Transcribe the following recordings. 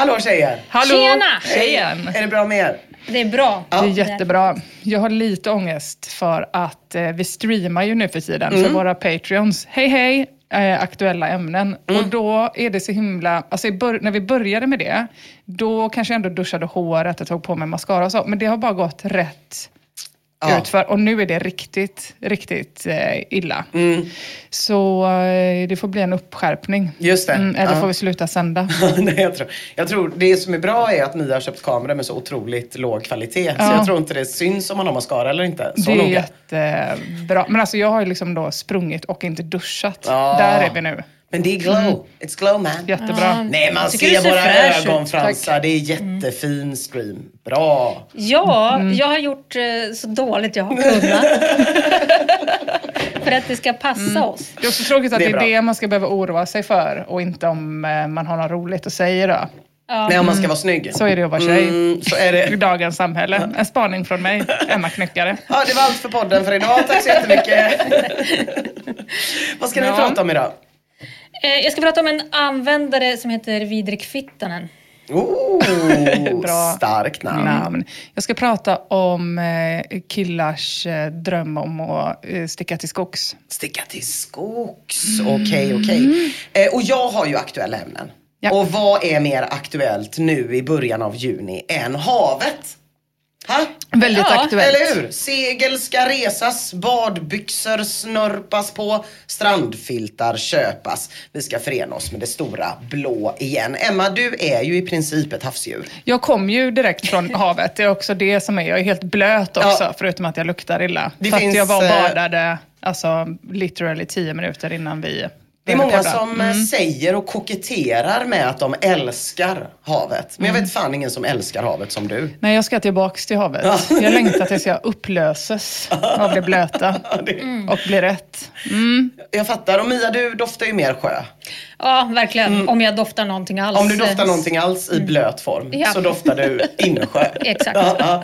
Hallå tjejer! Hallå! Tjena! Tjejen! Är det bra med er? Det är bra. Det är jättebra. Jag har lite ångest för att eh, vi streamar ju nu för tiden för våra Patreons. Hej hej! Eh, aktuella ämnen. Och då är det så himla... Alltså när vi började med det, då kanske jag ändå duschade håret och tog på mig mascara och så. Men det har bara gått rätt Ja. utför. Och nu är det riktigt, riktigt eh, illa. Så eh, det får bli en uppskärpning. Just det. Mm, eller Ja. får vi sluta sända. Nej, jag, tror, jag tror det som är bra är att ni har köpt kameror med så otroligt låg kvalitet. Så Ja. jag tror inte det syns om man har mascara eller inte. Så det är noga. jättebra. Men alltså jag har ju liksom då sprungit och inte duschat. Där är vi nu. Men det är glow. It's glow man. Jättebra. Nej, man ser våra ögonfransar. Det är jättefin stream. Bra. Ja, Mm. jag har gjort eh, så dåligt jag har kunnat. För att det ska passa oss. Det är också tråkigt att Det det är är, bra. det man ska behöva oroa sig för och inte om eh, man har något roligt att säga då. Nej, om man ska vara snygg. Så är det att vara tjej. Mm, så är I det. dagens samhälle. En spaning från mig, Emma Knyckare. Ja, det var allt för podden för idag. Tack så jättemycket. Vad ska ni Ja. prata om idag? Eh, jag ska prata om en användare som heter Vidrik Fittanen. Oh, Bra. starkt namn. Namn. Jag ska prata om eh, killars eh, dröm om att eh, sticka till skogs. Sticka till skogs. Okej, okej. Eh, och jag har ju aktuella ämnen. Ja. Och vad är mer aktuellt nu i början av juni än havet? Ha? Väldigt Ja, aktuellt. Eller hur? Segel ska resas, badbyxor snörpas på, strandfiltar köpas. Vi ska förena oss med det stora blå igen. Emma, du är ju i princip ett havsdjur. Jag kom ju direkt från havet. Det är också det som är. Jag är helt blöt också, Ja. förutom att jag luktar illa. Det för finns, att jag var och eh, badade, alltså literally tio minuter innan vi Det är många som eh, säger och koketterar med att de älskar havet. Men jag vet fan ingen som älskar havet som du. Nej, jag ska tillbaks till havet. Jag längtar tills jag upplöses av det blöta och blir rätt. Jag fattar. Och Mia, du doftar ju mer sjö. Ja, verkligen. Om jag doftar någonting alls. Mm. Om du doftar någonting alls i blöt form Ja. så doftar du insjö. Exakt. Ja, ja.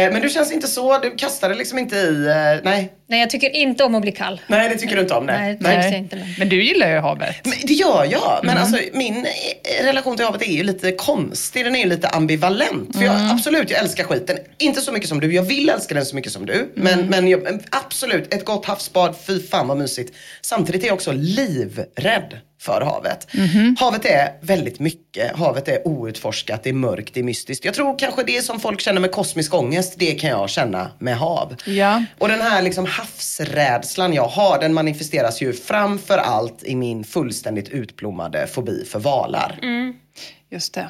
Eh, Men du känns inte så, du kastar det liksom inte i, eh, nej. Nej, jag tycker inte om att bli kall. Nej, det tycker du inte om. Nej. Nej, det trivs jag inte med. Men du gillar ju havet. Men det gör jag, men alltså min eh, relation till havet är ju lite konstig. Den är ju lite ambivalent. För jag, absolut, jag älskar skiten. Inte så mycket som du. Jag vill älska den så mycket som du. Men, men jag, absolut, ett gott havsbad, fy fan vad mysigt. Samtidigt är jag också livrädd för havet. Havet är väldigt mycket. Havet är outforskat, det är mörkt, det är mystiskt. Jag tror kanske det som folk känner med kosmisk ångest, det kan jag känna med hav. Ja. Och den här liksom havsrädslan jag har, den manifesteras ju framför allt i min fullständigt utblommade fobi för valar. Just det.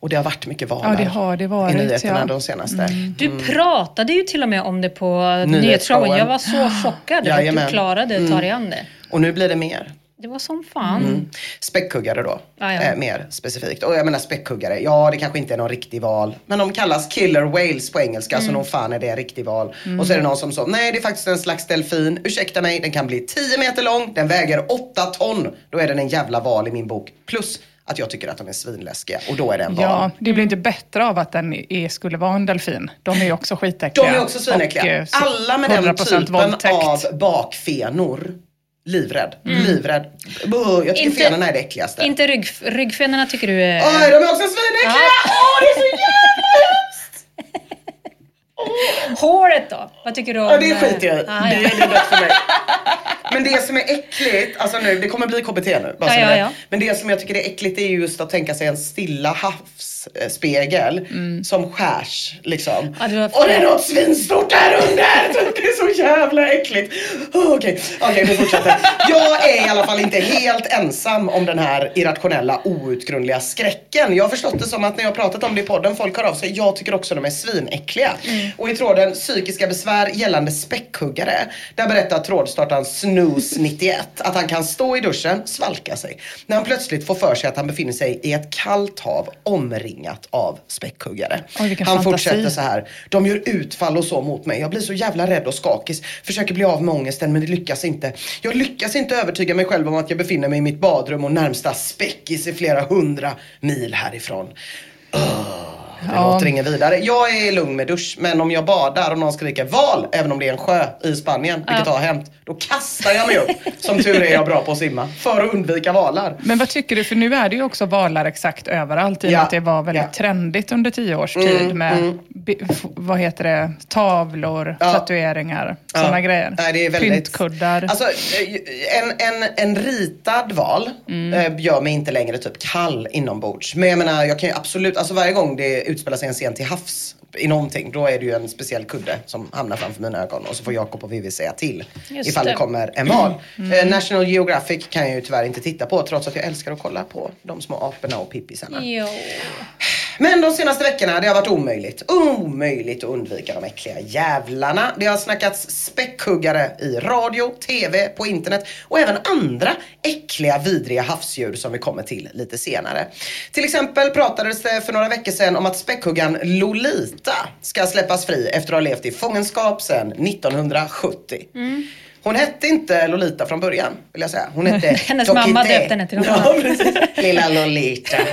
Och det har varit mycket valar Ja, det har det varit, i nyheterna ja. de senaste. Du pratade ju till och med om det på Nyhetsshowen. Jag var så chockad över att du klarade att ta dig an det. Och nu blir det mer. Det var som fan. Mm. Späckhuggare då, Ja, ja. Eh, mer specifikt. Och jag menar späckhuggare, ja det kanske inte är någon riktig val. Men de kallas killer whales på engelska, Mm. så nog fan är det en riktig val. Och så är det någon som sa, nej det är faktiskt en slags delfin, ursäkta mig, den kan bli 10 meter lång, den väger 8 ton. Då är den en jävla val i min bok. Plus att jag tycker att de är svinläskiga och då är det en val. Ja, det blir inte bättre av att den är, skulle vara en delfin. De är ju också skitäckliga. De är också svinäckliga. Eh, Alla med den 100% typen våldtäkt. av bakfenor. Livrädd. Livrädd. Buh, jag tycker fenorna är det äckligaste. inte rygg, ryggfenorna tycker du är... Oj, de är också svinäckliga! Åh, det är så jävla Håret då? Vad tycker du om... Ja, det skiter jag i. Ah, Det är bäst för mig. Men det som är äckligt, alltså nu, det kommer bli KBT nu. Bara Ja, ja, ja. Men det som jag tycker är äckligt är just att tänka sig en stilla havsspegel som skärs liksom. Mm. Ja, det var- Och det är något svinstort där under! Det är så jävla äckligt. Oh, Okej, okej vi fortsätter. Jag är i alla fall inte helt ensam om den här irrationella outgrundliga skräcken. Jag har förstått det som att när jag pratat om det i podden, folk hör av sig. Jag tycker också de är svinäckliga. Mm. Och i tråden psykiska besvär gällande späckhuggare. Där berättar trådstartaren Snooze91 att han kan stå i duschen, svalka sig. När han plötsligt får för sig att han befinner sig i ett kallt hav omringat av späckhuggare. Oj, han fantasi. fortsätter så här. De gör utfall och så mot mig. Jag blir så jävla rädd och skakig. Försöker bli av med ångesten men det lyckas inte. Jag lyckas inte övertyga mig själv om att jag befinner mig i mitt badrum och närmsta späckis är flera hundra mil härifrån. Det Ja. låter inget vidare. Jag är lugn med dusch, men om jag badar och någon skriker val, även om det är en sjö i Spanien, vilket har hänt, då kastar jag mig upp. Som tur är jag bra på att simma, för att undvika valar. Men vad tycker du? För nu är det ju också valar exakt överallt i och med Ja, att det var väldigt ja. trendigt under tio års tid med, bi- f- vad heter det, tavlor, Ja. tatueringar, sådana grejer. Nej, det är väldigt... Pyntkuddar. Alltså, eh, en, en, en ritad val Mm. eh, gör mig inte längre typ kall inombords. Men jag menar, jag kan ju absolut, alltså varje gång det utspelar sig en scen till havs i någonting, då är det ju en speciell kudde som hamnar framför mina ögon och så får Jakob och Vivi säga till Just ifall det. det. kommer en val. Mm. Eh, National Geographic kan jag ju tyvärr inte titta på trots att jag älskar att kolla på de små aporna och pippisarna. Jo. Men de senaste veckorna, det har varit omöjligt. Omöjligt att undvika de äckliga jävlarna. Det har snackats späckhuggare i radio, TV, på internet och även andra äckliga, vidriga havsdjur som vi kommer till lite senare. Till exempel pratades det för några veckor sedan om att späckhuggaren Lolita ska släppas fri efter att ha levt i fångenskap sedan 1970. Hon hette inte Lolita från början, vill jag säga. Hon hette Hennes Tokite. mamma döpte henne till något Ja. Lilla Lolita.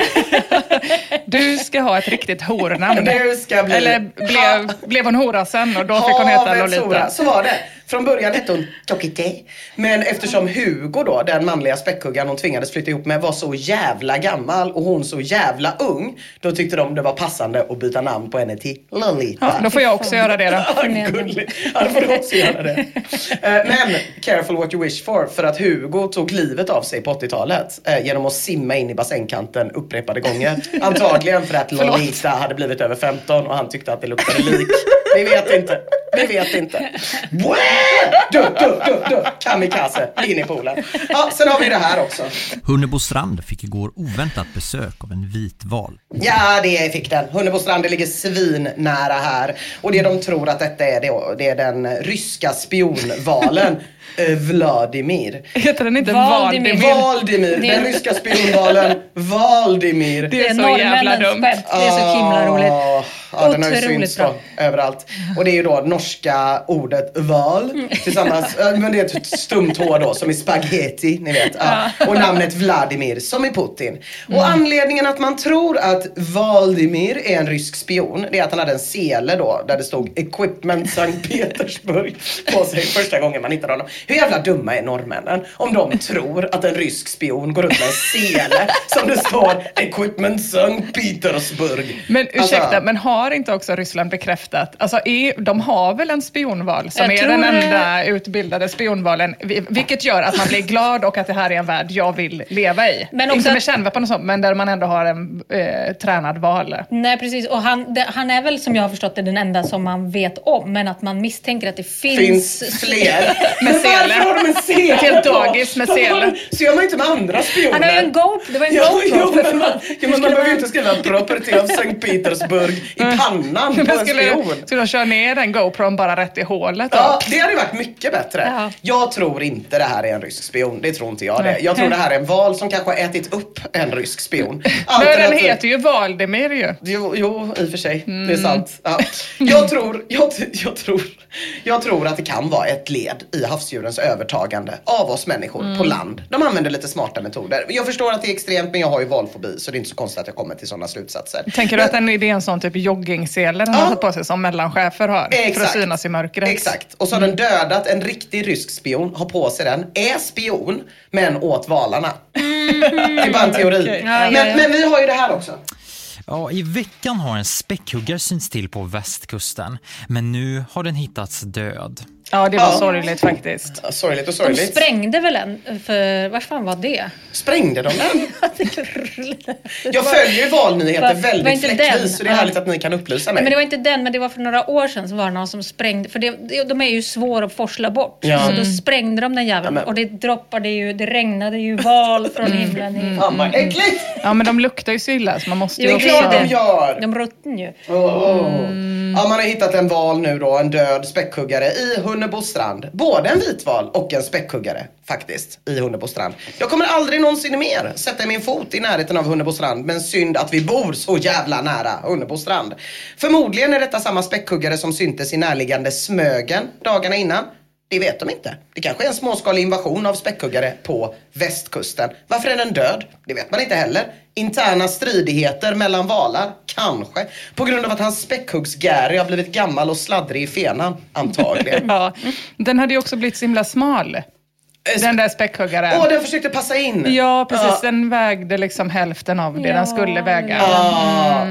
Du ska ha ett riktigt hornamn. Du ska bli- Eller blev, blev hon hora sen och då fick hon heta Lolita? hora. Så var det. Från början hette hon Tokite. Men eftersom Hugo då, den manliga späckhuggaren hon tvingades flytta ihop med, var så jävla gammal och hon så jävla ung. Då tyckte de det var passande att byta namn på henne till Lolita. Ja, då får jag också göra det då. Gulligt. Ja, då får du också göra det. Eh, Men, careful what you wish for. För att Hugo tog livet av sig på 80-talet eh, genom att simma in i bassängkanten upprepade gånger. Antagligen för att Lolita hade blivit över 15 och han tyckte att det luktade lik. Vi vet inte. Vi vet inte. Du, du, du, du. Kamikaze in i poolen. Ja, sen har vi det här också. Hunnebo strand fick igår oväntat besök av en vit val. Ja, det fick den. Hunnebostrand, det ligger svinnära här. Och det de tror att detta är, det, det är den ryska spionvalen Vladimir. Heter den inte Valdimir. Valdimir? Den ryska spionvalen Valdimir. Det Det är så jävla dumt. Det är så himla roligt. Ah, Ja, den har ju synts överallt. Och det är ju då norska ordet val Mm. tillsammans, men det är ett stumt H då som i spaghetti, ni vet. Ja. Och namnet Vladimir som i Putin. Mm. Och anledningen att man tror att Valdimir är en rysk spion, det är att han hade en sele då där det stod Equipment Sankt Petersburg på sig första gången man hittade honom. Hur jävla dumma är norrmännen om de tror att en rysk spion går runt med en sele som det står Equipment Sankt Petersburg. Men Alltså- ursäkta, men har inte också Ryssland bekräftat, alltså är, de har väl en spionval som Jag är den det- enda utbildade spionvalen, vi- vilket gör att man blir glad och att det här är en värld jag vill leva i. Men också inte med att- kärnvapen och sånt, men där man ändå har en eh, tränad val. Nej, precis. Och han, det, han är väl som jag har förstått det den enda som man vet om, men att man misstänker att det finns... finns fler. Men sele. varför har de en sele? Helt dagis med har- sele. Så gör man inte med andra spioner. Han har ju en GoPro. Det var en Ja, GoPro. jo, för men, ja, men man behöver ju inte skriva property of St. Petersburg i pannan på en spion. skulle de köra ner den GoPron bara rätt i hålet? Ja, det hade varit mycket bättre. Ja. Jag tror inte det här är en rysk spion. Det tror inte jag det. Jag tror det här är en val som kanske har ätit upp en rysk spion. Men den heter ju Valdemir ju. Jo, jo, i och för sig. Det Mm. är sant. Ja. Jag, tror, jag, jag, tror, jag tror att det kan vara ett led i havsdjurens övertagande av oss människor Mm. på land. De använder lite smarta metoder. Jag förstår att det är extremt men jag har ju valfobi så det är inte så konstigt att jag kommer till sådana slutsatser. Tänker du att den, det är en sån typ joggingsele den Ja. har satt på sig som mellanchefer har? För att Exakt. synas i mörkret? Exakt. Och så har den dödat en riktig rysk spion, har på sig den, är spion, men åt valarna. Det är bara en teori. Okej. Ja, ja, Men, ja. men vi har ju det här också. Ja, I veckan har en späckhuggare synts till på västkusten, men nu har den hittats död. Ja, det var Ja. sorgligt faktiskt. Sorgligt och De sorgligt. sprängde väl en, för vad fan var det? Sprängde de den? Jag följer ju valnyheter Var- var väldigt fläckvis så det är härligt att ni kan upplysa mig. Men det var inte den, men det var för några år sedan som var det någon som sprängde, för det, de är ju svåra att forsla bort. Ja. Så då sprängde de den jäveln Ja, och det droppade ju, det regnade ju val från himlen. i- Fan vad äckligt! Ja, men de luktar ju så illa så man måste ju Jo, också... det är klart de gör. De ruttnar ju. Åh. Ja, man har hittat en val nu då, en död späckhuggare i Hunnebostrand. Både en vitval och en späckhuggare faktiskt i Hunnebostrand. Jag kommer aldrig någonsin mer sätta min fot i närheten av Hunnebostrand men synd att vi bor så jävla nära Hunnebostrand. Förmodligen är detta samma späckhuggare som syntes i närliggande Smögen dagarna innan. Det vet de inte. Det kanske är en småskalig invasion av späckhuggare på västkusten. Varför är den död? Det vet man inte heller. Interna stridigheter mellan valar? Kanske. På grund av att hans späckhuggs-Gary har blivit gammal och sladdrig i fenan? Antagligen. Ja, den hade ju också blivit så himla smal. Den där späckhuggaren. Åh, den försökte passa in! Ja, precis. Ja. Den vägde liksom hälften av det den skulle väga. Ah.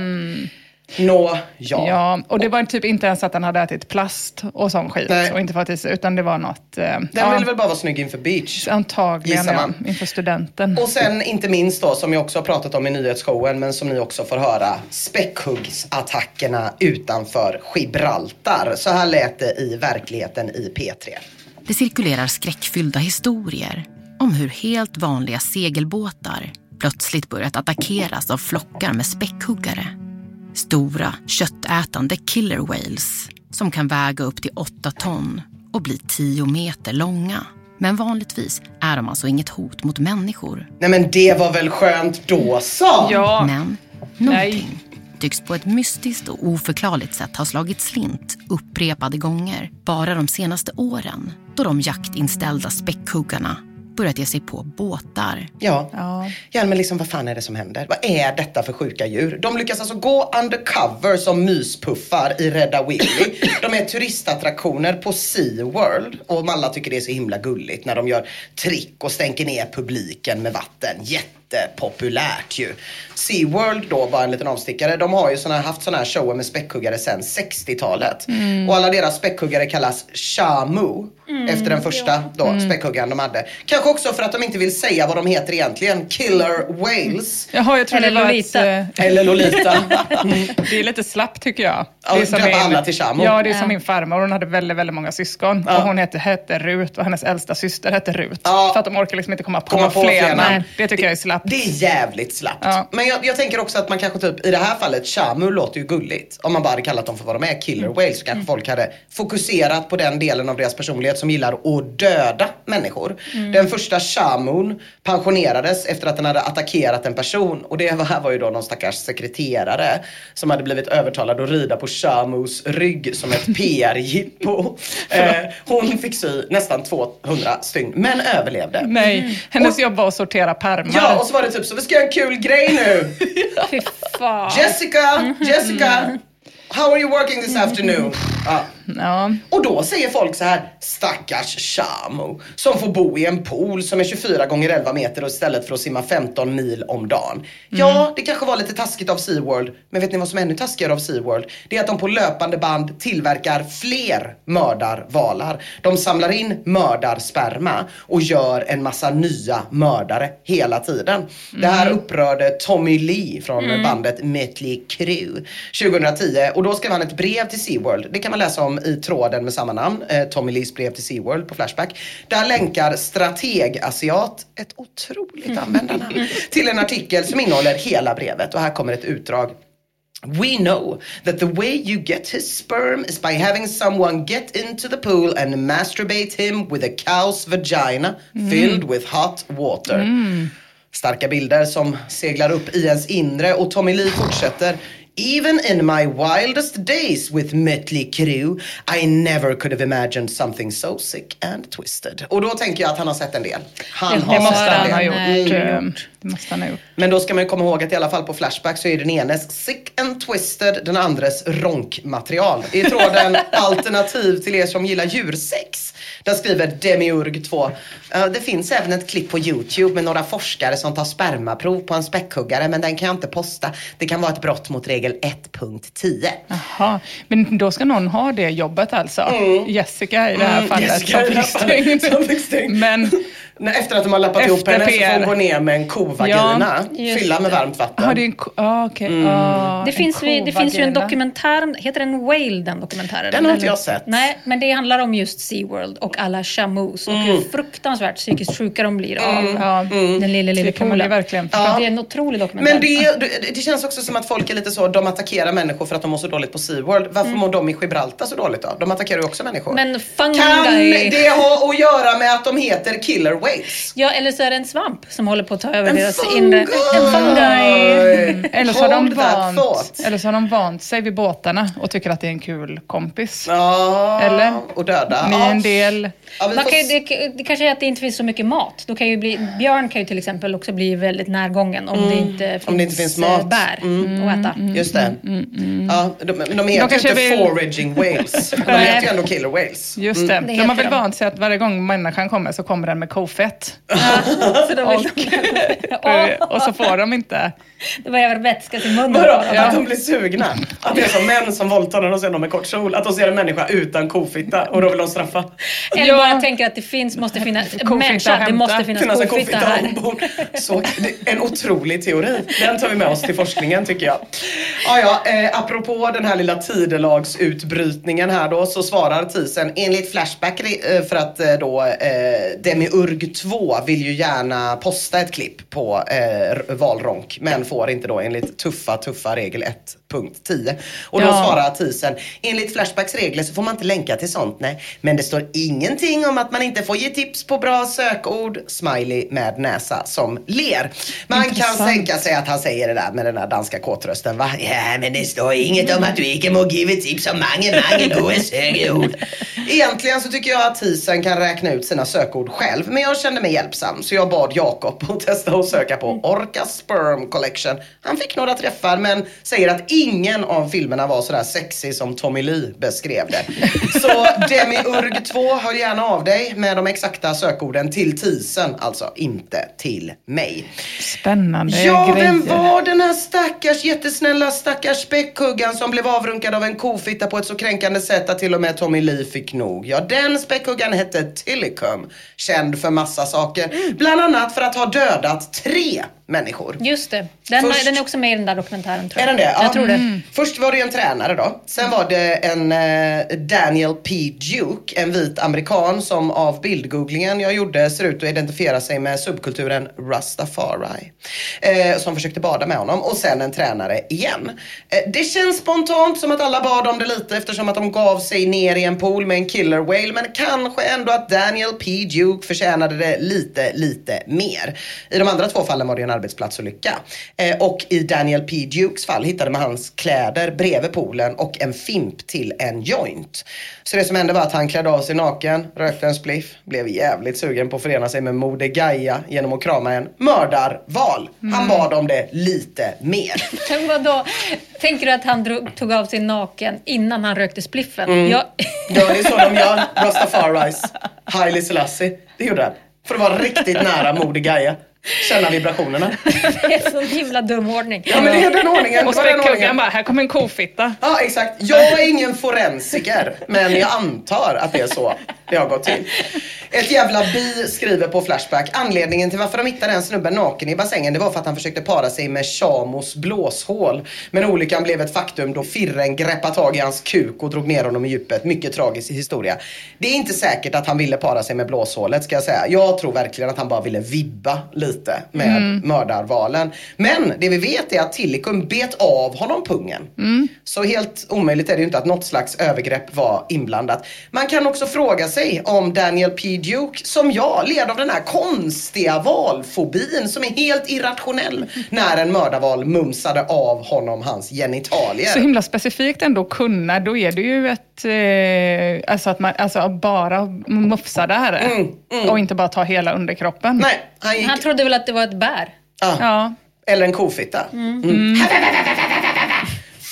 Nå, ja. Ja, och det var typ inte ens att den hade ätit plast och sån skit Nej. och inte fått i sig, utan det var något... Eh, Den ja, vill väl bara vara snygg inför beach. Antagligen, ja, man. inför studenten. Och sen inte minst då, som jag också har pratat om i nyhetsshowen, men som ni också får höra, späckhuggsattackerna utanför Gibraltar. Så här lät det i verkligheten i P3. Det cirkulerar skräckfyllda historier om hur helt vanliga segelbåtar plötsligt börjat attackeras av flockar med späckhuggare. Stora, köttätande killer whales som kan väga upp till åtta ton och bli tio meter långa. Men vanligtvis är de alltså inget hot mot människor. Nej men det var väl skönt då så? Ja, Men någonting tycks på ett mystiskt och oförklarligt sätt ha slagit slint upprepade gånger bara de senaste åren då de jaktinställda späckhuggarna börjat ge sig på båtar. Ja. Ja. ja, men liksom vad fan är det som händer? Vad är detta för sjuka djur? De lyckas alltså gå undercover som myspuffar i Rädda Willy. De är turistattraktioner på Sea World och alla tycker det är så himla gulligt när de gör trick och stänker ner publiken med vatten. Jättepopulärt ju. Sea World då, bara en liten avstickare, de har ju såna, haft såna här shower med späckhuggare sedan 60-talet. Och alla deras späckhuggare kallas Shamu. Efter den första då, späckhuggaren de hade. Kanske också för att de inte vill säga vad de heter egentligen. Killer Whales. Jaha, jag trodde Eller det var Lolita. Ett, eh, Eller Lolita. det är lite slappt tycker jag. Ja, det är som min- alla till. Ja, det är som Ja. min farmor. Hon hade väldigt, väldigt många syskon. Ja. Och hon hette, hette Rut och hennes äldsta syster hette Rut. Ja. För att de orkar liksom inte komma på, Komma på fler namn. Det tycker jag är slappt. Slappt. Det är jävligt slappt. Ja. Men jag, jag tänker också att man kanske typ, i det här fallet, Shamu låter ju gulligt. Om man bara hade kallat dem för vad de är, killer Mm. whales, så kanske folk hade fokuserat på den delen av deras personlighet som gillar att döda människor. Mm. Den första Shamun pensionerades efter att den hade attackerat en person. Och det här var ju då någon stackars sekreterare som hade blivit övertalad att rida på Shamus rygg som ett PR-jippo. eh, hon fick sy nästan 200 stygn, men överlevde. Nej, hennes jobb var att sortera pärmar. Ja, och så var det typ så, vi ska göra en kul grej nu. Fy fan. Jessica, Jessica, how are you working this afternoon? Ja. Ja. Och då säger folk så här, stackars Shamo som får bo i en pool som är 24 gånger 11 meter istället för att simma 15 mil om dagen. Ja, det kanske var lite taskigt av SeaWorld, men vet ni vad som är ännu taskigare av SeaWorld? Det är att de på löpande band tillverkar fler mördarvalar. De samlar in mördarsperma och gör en massa nya mördare hela tiden. Det här upprörde Tommy Lee från bandet Mötley Crüe 2010 och då skrev han ett brev till SeaWorld. Det kan man läsa om i tråden med samma namn, eh, Tommy Lees brev till SeaWorld på Flashback. Där länkar Strateg-Asiat, ett otroligt användarnamn, till en artikel som innehåller hela brevet och här kommer ett utdrag. We know that the way you get his sperm is by having someone get into the pool and masturbate him with a cow's vagina filled with hot water. Starka bilder som seglar upp i ens inre och Tommy Lee fortsätter. Even in my wildest days with Mötley Crüe I never could have imagined something so sick and twisted. Och då tänker jag att han har sett en del. Han Det har Det måste han ha gjort. Mm. Det måste han ha gjort. Men då ska man komma ihåg att i alla fall på Flashback så är den enes sick and twisted, den andres ronkmaterial. I tråden alternativ till er som gillar djursex. Där skriver Demiurg 2. "Eh, det finns även ett klipp på YouTube med några forskare som tar spermaprov på en späckhuggare men den kan jag inte posta. Det kan vara ett brott mot regel 1.10. Jaha, men då ska någon ha det jobbet alltså? Jessica i det här Mm, fallet Jessica i det här som fick som. Men Nej, Efter att de har lappat ihop Efter henne så får PR. hon gå ner med en kovagina. just fylla med varmt vatten. har det en... ko- Ah, okej. Mm. Ah, Det finns, vi, det finns ju en dokumentär, heter den Whale den dokumentären? Den har inte jag sett. Nej, men det handlar om just SeaWorld och alla chamois och Mm. hur fruktansvärt psykiskt sjuka de blir av Ja, den lilla, lilla det kan man ju poolen. verkligen. Ja. Det är en otrolig dokumentär. Men det, det, det känns också som att folk är lite så, de attackerar människor för att de mår så dåligt på SeaWorld. Varför mår de i Gibraltar så dåligt då? De attackerar ju också människor. Men fungi... kan det ha att göra med att de heter killer whales? Ja, eller så är det en svamp som håller på att ta över En deras fungi! inre... En fungi! Eller så, har de vant, eller så har de vant sig vid båtarna och tycker att det är en kul kompis. Ja, Eller? och döda. Ni är en del... Ja, Man kan, ju- det, det kanske är att det inte finns så mycket mat. Då kan ju bli, björn kan ju till exempel också bli väldigt närgången om, det, inte finns, Om det inte finns eh, mat. bär Mm. att äta. Just det. Ja, de, de heter ju kanske inte vill- foraging whales. De Nej. heter ju ändå killer whales. Just det. Det de heter har väl de. vant sig att varje gång människan kommer så kommer den med kofett. Så de vill, Och, och så får de inte. det var jävla vätska till munnen Vadå? dem. Att de blir sugna? Att det är som män som våldtar och ser någon med kort kjol. Att de ser en människa utan kofitta och då vill de straffa. Eller Ja. bara tänker att det finns, måste finnas, människa, det måste finnas finnas en kofitta kofitta här. ombord. Så, en otrolig teori. Den tar vi med oss till forskningen tycker jag. Ja, ja, eh, apropå den här lilla tidelagsutbrytningen här då så svarar Tisen enligt Flashback eh, för att eh, då eh, Demiurg 2 vill ju gärna posta ett klipp på eh, valronk men får inte då enligt tuffa, tuffa regel 1.10. Och då Ja. svarar Tisen enligt Flashbacks regler så får man inte länka till sånt nej. Men det står ingenting om att man inte får ge tips på bra sökord. Smiley med näsa som ler. Man kan Intressant. tänka sig att han säger det där med den där danska kåtrösten va? Ja men det står inget om att du inte må give tips om mange mange goda sökord. Egentligen så tycker jag att Tisen kan räkna ut sina sökord själv. Men jag kände mig hjälpsam så jag bad Jakob att testa att söka på Orca Sperm Collection. Han fick några träffar men säger att ingen av filmerna var sådär sexig som Tommy Lee beskrev det. Så Demiurg 2 hör gärna av dig med de exakta sökorden till Tisen, alltså inte till mig. Spännande Ja, grejer. vem var den här stackars jättesnälla stackars späckhuggaren som blev avrunkad av en kofitta på ett så kränkande sätt att till och med Tommy Lee fick nog? Ja, den späckhuggaren hette Tillicum, känd för massa saker. Bland annat för att ha dödat tre människor. Just det. Den, Först- den är också med i den där dokumentären tror Är jag. den det? Ja. Jag tror det. Mm. Först var det en tränare då. Sen var det en eh, Daniel P. Duke, en vit amerikan som av bildgooglingen jag gjorde ser ut att identifiera sig med subkulturen Rastafari. Eh, som försökte bada med honom. Och sen en tränare igen. Eh, det känns spontant som att alla bad om det lite eftersom att de gav sig ner i en pool med en killer whale. Men kanske ändå att Daniel P. Duke förtjänade det lite, lite mer. I de andra två fallen var det en arbetsplatsolycka. Eh, och i Daniel P. Dukes fall hittade man hans kläder bredvid poolen och en fimp till en joint. Så det som hände var att han klädde av sig naken, rökte en spliff, blev jävligt sugen på att förena sig med Moder Gaia genom att krama en mördarval. Han bad om det lite mer. Men vadå? Tänker du att han drog, tog av sig naken innan han rökte spliffen? Mm. Jag, Ja, det är så de gör. Rastafaris. Haile Selassie. Det gjorde han. För att vara riktigt nära Moder Gaia. Känna vibrationerna. det är så himla dum ordning. Ja men det är den ordningen. Och den ordningen. späckhuggaren bara, här kommer en kofitta. Ja exakt. Jag är ingen forensiker men jag antar att det är så det har gått till. Ett jävla bi skriver på Flashback. Anledningen till varför de hittade en snubbe naken i bassängen det var för att han försökte para sig med Shamos blåshål. Men olyckan blev ett faktum då firren greppade tag i hans kuk och drog ner honom i djupet. Mycket tragisk historia. Det är inte säkert att han ville para sig med blåshålet ska jag säga. Jag tror verkligen att han bara ville vibba lite med Mm. mördarvalen. Men det vi vet är att Tillicum bet av honom pungen. Så helt omöjligt är det ju inte att något slags övergrepp var inblandat. Man kan också fråga sig om Daniel P. Duke, som jag, led av den här konstiga valfobin som är helt irrationell när en mördarval mumsade av honom hans genitalier. Så himla specifikt ändå kunna, då är det ju ett, eh, alltså att man alltså bara mufsa där. Mm, Och inte bara ta hela underkroppen. Nej, han gick... Han trodde väl att det var ett bär? Ja. Ja. Eller en kofitta. Mm.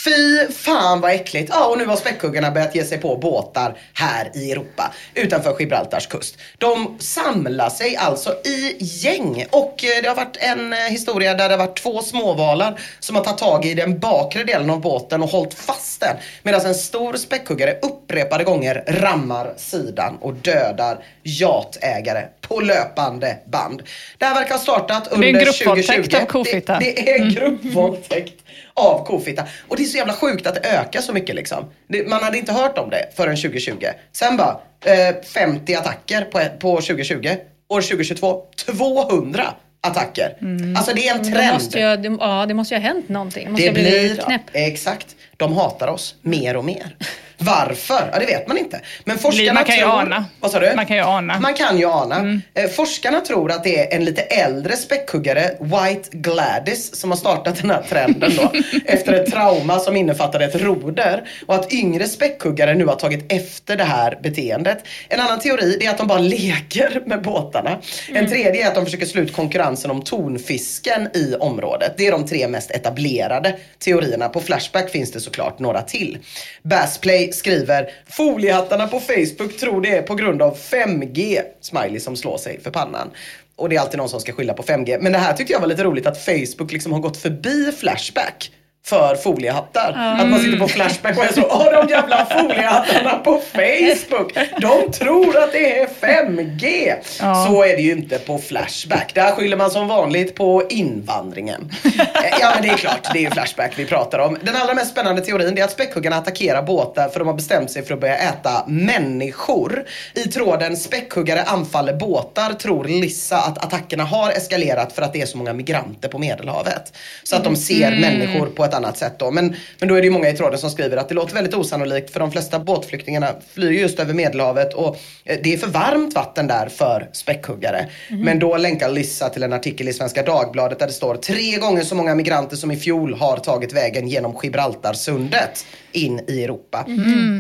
Fy fan vad äckligt. Ja, och nu har späckhuggarna börjat ge sig på båtar här i Europa utanför Gibraltars kust. De samlar sig alltså i gäng och eh, det har varit en eh, historia där det har varit två småvalar som har tagit tag i den bakre delen av båten och hållit fast den medan en stor späckhuggare upprepade gånger rammar sidan och dödar yatägare på löpande band. Det här verkar ha startat Det är under en gruppvåldtäkt 2020. av kofitta. Det, det är en gruppvåldtäkt av kofitta. Och det är så jävla sjukt att det ökar så mycket liksom. Det, man hade inte hört om det förrän 2020. Sen bara eh, 50 attacker på, på 2020. År 2022 200 attacker. Alltså det är en Det trend. måste ju, det, ja, det måste ju ha hänt någonting. Det måste Det blir, knäpp. exakt. De hatar oss mer och mer. Varför? Ja, det vet man inte. Men forskarna Man kan ju tror... ana. Vad sa du? Man kan ju ana. Man kan ju ana. Mm. Eh, forskarna tror att det är en lite äldre späckhuggare, White Gladys, som har startat den här trenden då. efter ett trauma som innefattade ett roder. Och att yngre späckhuggare nu har tagit efter det här beteendet. En annan teori är att de bara leker med båtarna. En tredje är att de försöker slå ut konkurrensen om tonfisken i området. Det är de tre mest etablerade teorierna. På Flashback finns det såklart några till. Bassplay skriver foliehattarna på Facebook tror det är på grund av 5G. Smiley som slår sig för pannan. Och det är alltid någon som ska skylla på 5G. Men det här tyckte jag var lite roligt att Facebook liksom har gått förbi Flashback för foliehattar. Att man sitter på Flashback och är så, åh de jävla foliehattarna på Facebook. De tror att det är 5G. Ja. Så är det ju inte på Flashback. Där skyller man som vanligt på invandringen. Eh, ja men det är klart, det är ju Flashback vi pratar om. Den allra mest spännande teorin är att späckhuggarna attackerar båtar för de har bestämt sig för att börja äta människor. I tråden späckhuggare anfaller båtar tror Lissa att attackerna har eskalerat för att det är så många migranter på Medelhavet. Så att de ser människor på ett annat sätt då. Men, men då är det ju många i tråden som skriver att det låter väldigt osannolikt för de flesta båtflyktingarna flyr just över Medelhavet och eh, det är för varmt vatten där för späckhuggare. Men då länkar Lissa till en artikel i Svenska Dagbladet där det står tre gånger så många migranter som i fjol har tagit vägen genom Gibraltarsundet in i Europa.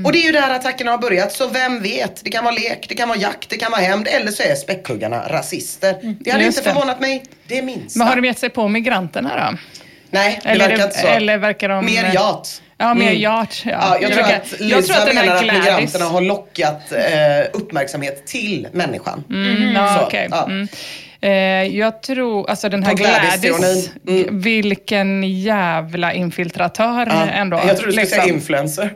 Och det är ju där attackerna har börjat så vem vet? Det kan vara lek, det kan vara jakt, det kan vara hämnd eller så är späckhuggarna rasister. Det hade Just inte förvånat mig det minsta. Men har de gett sig på migranterna då? Nej, det Eller, verkar inte så. eller verkar de... Mer yacht. Ja, mer Mm. yacht. Ja. Ja, jag, tror verkar- att jag Lisa tror att menar att migranterna har lockat eh, uppmärksamhet till människan. Mm, ja, Så, okej. ja. Mm. Eh, jag tror, alltså den här Gladys. Mm. vilken jävla infiltratör Ja. ändå. Jag tror du skulle säga liksom. influencer.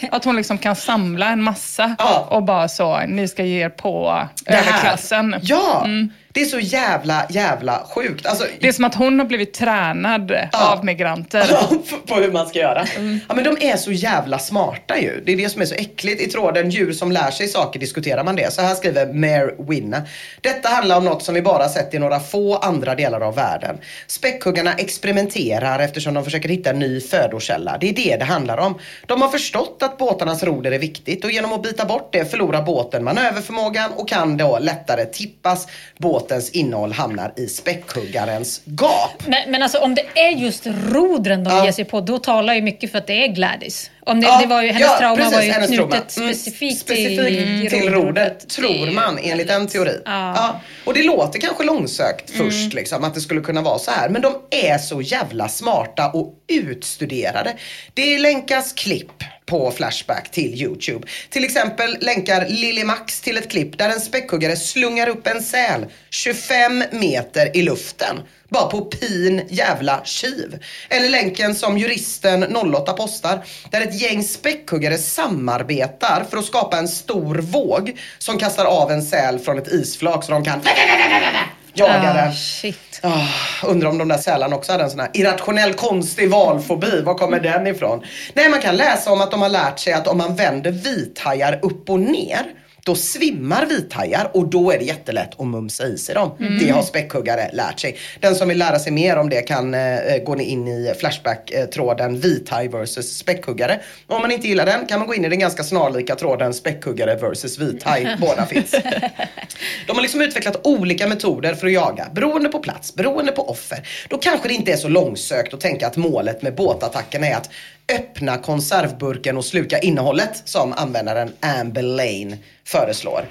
Att hon liksom kan samla en massa Ja. och bara så, ni ska ge er på överklassen. Ja, Det är så jävla, jävla sjukt. Alltså, Det är som att hon har blivit tränad av migranter. på hur man ska göra. Ja men de är så jävla smarta ju. Det är det som är så äckligt. I tråden djur som lär sig saker diskuterar man det. Så här skriver Mayor Winna. Detta handlar om något som vi bara sett i några få andra delar av världen. Späckhuggarna experimenterar eftersom de försöker hitta en ny födokälla. Det är det det handlar om. De har förstått att båtarnas roder är viktigt och genom att byta bort det förlorar båten manöverförmågan och kan då lättare tippas. Båtens innehåll hamnar i späckhuggarens gap. Men, men alltså om det är just rodren de Ja. ger sig på, då talar ju mycket för att det är Gladys. Om det, Ja, det var ju, hennes ja, trauma precis, var ju knutet trauma. Mm, specifikt, specifikt till, till rodret. tror man enligt en teori. Ja. Och det låter kanske långsökt Mm. först, liksom, att det skulle kunna vara så här. Men de är så jävla smarta och utstuderade. Det länkas klipp på Flashback till Youtube. Till exempel länkar Lily Max till ett klipp där en späckhuggare slungar upp en säl 25 meter i luften. Bara på pin jävla kiv. Eller länken som juristen 08 postar där ett gäng späckhuggare samarbetar för att skapa en stor våg som kastar av en säl från ett isflak så de kan jaga Ah, den. shit. Ah, undrar om de där sälarna också hade en sån här irrationell konstig valfobi. Var kommer den ifrån? Nej, man kan läsa om att de har lärt sig att om man vänder vithajar upp och ner då svimmar vithajar och då är det jättelätt att mumsa i sig dem. Mm. Det har späckhuggare lärt sig. Den som vill lära sig mer om det kan eh, gå in i Flashback-tråden vithaj versus späckhuggare. Om man inte gillar den kan man gå in i den ganska snarlika tråden späckhuggare versus vithaj. Båda finns. De har liksom utvecklat olika metoder för att jaga, beroende på plats, beroende på offer. Då kanske det inte är så långsökt att tänka att målet med båtattackerna är att öppna konservburken och sluka innehållet som användaren Amber Lane föreslår.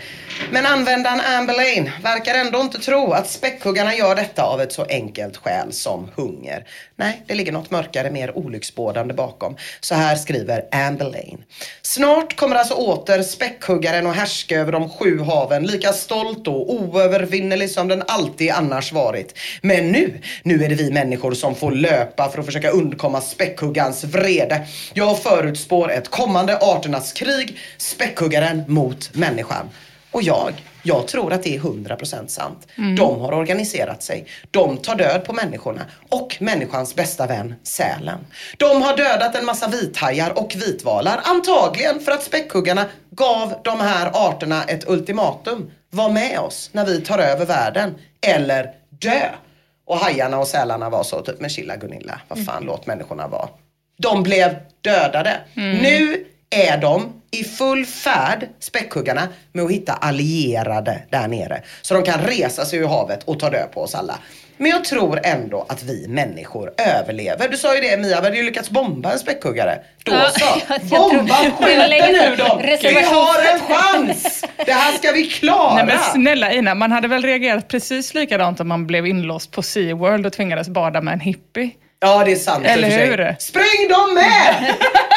Men användaren Amberlane verkar ändå inte tro att späckhuggarna gör detta av ett så enkelt skäl som hunger. Nej, det ligger något mörkare, mer olycksbådande bakom. Så här skriver Amberlane. Snart kommer alltså åter späckhuggaren att härska över de sju haven lika stolt och oövervinnerlig som den alltid annars varit. Men nu, nu är det vi människor som får löpa för att försöka undkomma späckhuggarens vrede. Jag förutspår ett kommande arternas krig, späckhuggaren mot människan. Och jag, jag tror att det är 100% sant. Mm. De har organiserat sig. De tar död på människorna och människans bästa vän, sälen. De har dödat en massa vithajar och vitvalar. Antagligen för att späckhuggarna gav de här arterna ett ultimatum. Var med oss när vi tar över världen. Eller dö. Och hajarna och sälarna var så typ, men chilla Gunilla, vad fan låt människorna vara. De blev dödade. Mm. Nu är de i full färd, späckhuggarna, med att hitta allierade där nere. Så de kan resa sig ur havet och ta död på oss alla. Men jag tror ändå att vi människor överlever. Du sa ju det Mia, vi hade ju lyckats bomba en späckhugare. Då Ja, så. jag tror- Bomba sedan. ur dem! Vi har en chans! Det här ska vi klara! Nej men snälla Ina, man hade väl reagerat precis likadant om man blev inlåst på SeaWorld och tvingades bada med en hippie? Ja, det är sant. Eller hur? Spräng dem med!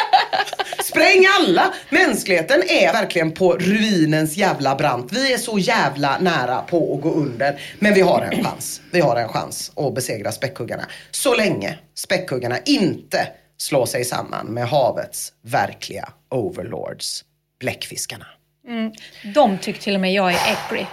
Spräng alla! Mänskligheten är verkligen på ruinens jävla brant. Vi är så jävla nära på att gå under. Men vi har en chans. Vi har en chans att besegra späckhuggarna. Så länge späckhuggarna inte slår sig samman med havets verkliga overlords, bläckfiskarna. Mm. De tycker till och med jag är äcklig.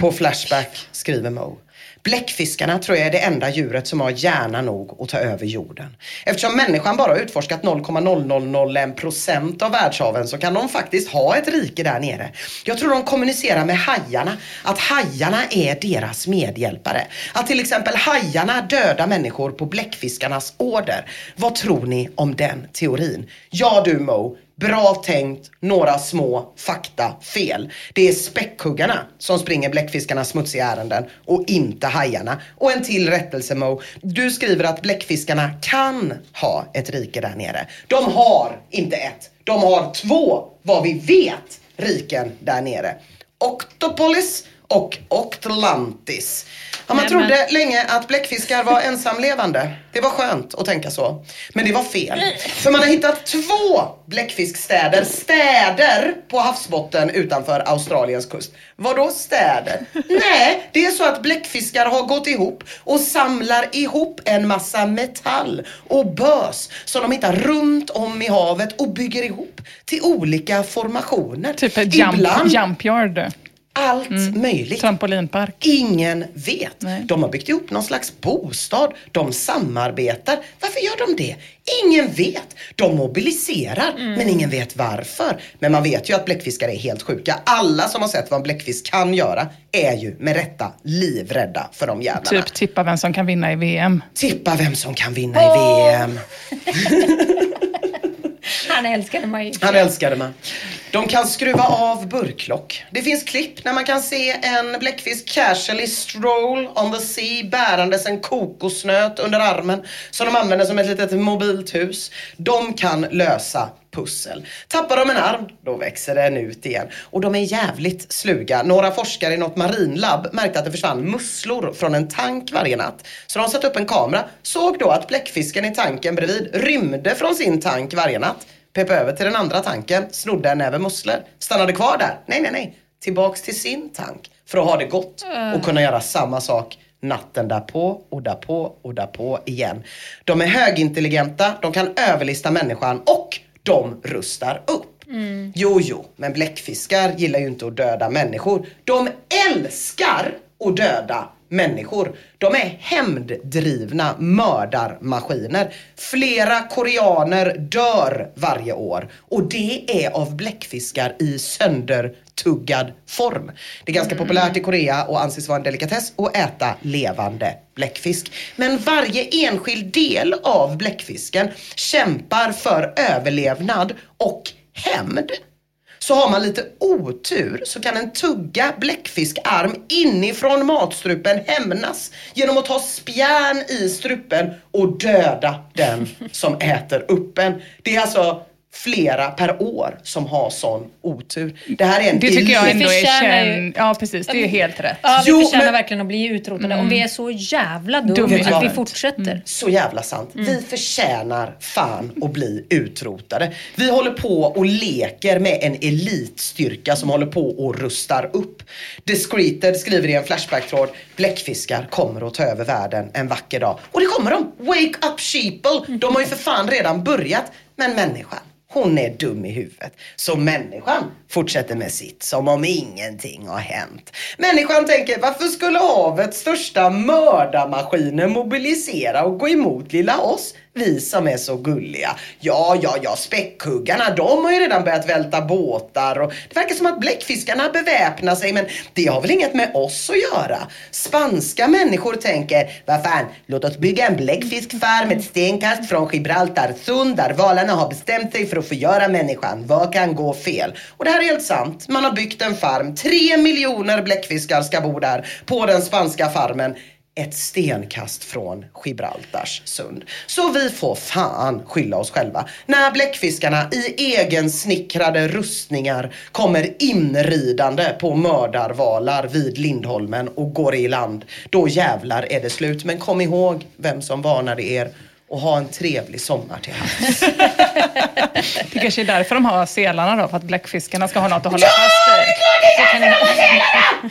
På Flashback skriver Mo. Bläckfiskarna tror jag är det enda djuret som har hjärna nog att ta över jorden. Eftersom människan bara har utforskat 0,0001% av världshaven så kan de faktiskt ha ett rike där nere. Jag tror de kommunicerar med hajarna, att hajarna är deras medhjälpare. Att till exempel hajarna dödar människor på bläckfiskarnas order. Vad tror ni om den teorin? Ja du Mo, Bra tänkt, några små fakta fel. Det är späckhuggarna som springer bläckfiskarnas smutsiga ärenden och inte hajarna. Och en till rättelse Mo. Du skriver att bläckfiskarna kan ha ett rike där nere. De har inte ett, de har två, vad vi vet, riken där nere. Octopolis och Octlantis. Ja, man trodde länge att bläckfiskar var ensamlevande. Det var skönt att tänka så. Men det var fel. För man har hittat två bläckfiskstäder, städer på havsbotten utanför Australiens kust. Vadå städer? Nej, det är så att bläckfiskar har gått ihop och samlar ihop en massa metall och bös som de hittar runt om i havet och bygger ihop till olika formationer. Typ ett jump, Ibland jump yard. Allt möjligt. Trampolinpark. Ingen vet. De har byggt ihop någon slags bostad. De samarbetar. Varför gör de det? Ingen vet. De mobiliserar, men ingen vet varför. Men man vet ju att bläckfiskar är helt sjuka. Alla som har sett vad en bläckfisk kan göra är ju med rätta livrädda för de jävlarna. Typ tippa vem som kan vinna i VM. Tippa vem som kan vinna i VM. Han älskade mig. Han älskade man. De kan skruva av burklock. Det finns klipp när man kan se en bläckfisk casually stroll on the sea bärandes en kokosnöt under armen som de använder som ett litet mobilt hus. De kan lösa pussel. Tappar de en arm, då växer den ut igen. Och de är jävligt sluga. Några forskare i något marinlabb märkte att det försvann musslor från en tank varje natt. Så de satte upp en kamera, såg då att bläckfisken i tanken bredvid rymde från sin tank varje natt pep över till den andra tanken, snodde en näve musslor, stannade kvar där. Nej, nej, nej. Tillbaks till sin tank för att ha det gott och kunna göra samma sak natten därpå och därpå och därpå igen. De är högintelligenta, de kan överlista människan och de rustar upp. Jo, jo, men bläckfiskar gillar ju inte att döda människor. De älskar att döda människor. De är hämnddrivna mördarmaskiner. Flera koreaner dör varje år och det är av bläckfiskar i söndertuggad form. Det är ganska populärt i Korea och anses vara en delikatess att äta levande bläckfisk. Men varje enskild del av bläckfisken kämpar för överlevnad och hämnd. Så har man lite otur så kan en tugga bläckfiskarm inifrån matstrupen hämnas genom att ta spjärn i strupen och döda den som äter upp en. Det är alltså flera per år som har sån otur. Det här är en Det tycker jag ändå är känd... Ja, precis. Det är helt rätt. Ja, vi Jo, förtjänar men- verkligen att bli utrotade. Om vi är så jävla Dum dumma att vi fortsätter. Så jävla sant. Vi förtjänar fan att bli utrotade. Vi håller på och leker med en elitstyrka som håller på och rustar upp. Discreeted skriver i en Flashback-tråd, bläckfiskar kommer att ta över världen en vacker dag. Och det kommer de! Wake up sheeple! De har ju för fan redan börjat. Men människan, hon är dum i huvudet. Så människan fortsätter med sitt som om ingenting har hänt. Människan tänker, varför skulle havets största mördarmaskiner mobilisera och gå emot lilla oss? Vi som är så gulliga. Ja, ja, ja, späckhuggarna, de har ju redan börjat välta båtar och det verkar som att bläckfiskarna beväpnar sig men det har väl inget med oss att göra. Spanska människor tänker, vad fan, låt oss bygga en bläckfiskfarm ett stenkast från Gibraltar sund, där valarna har bestämt sig för att förgöra människan. Vad kan gå fel? Och det här är helt sant. Man har byggt en farm. Tre miljoner bläckfiskar ska bo där på den spanska farmen ett stenkast från Gibraltars sund. Så vi får fan skylla oss själva. När bläckfiskarna i egensnickrade rustningar kommer inridande på mördarvalar vid Lindholmen och går i land, då jävlar är det slut. Men kom ihåg vem som varnade er och ha en trevlig sommar till havs. Det kanske är därför de har selarna då, för att bläckfiskarna ska ha något att hålla fast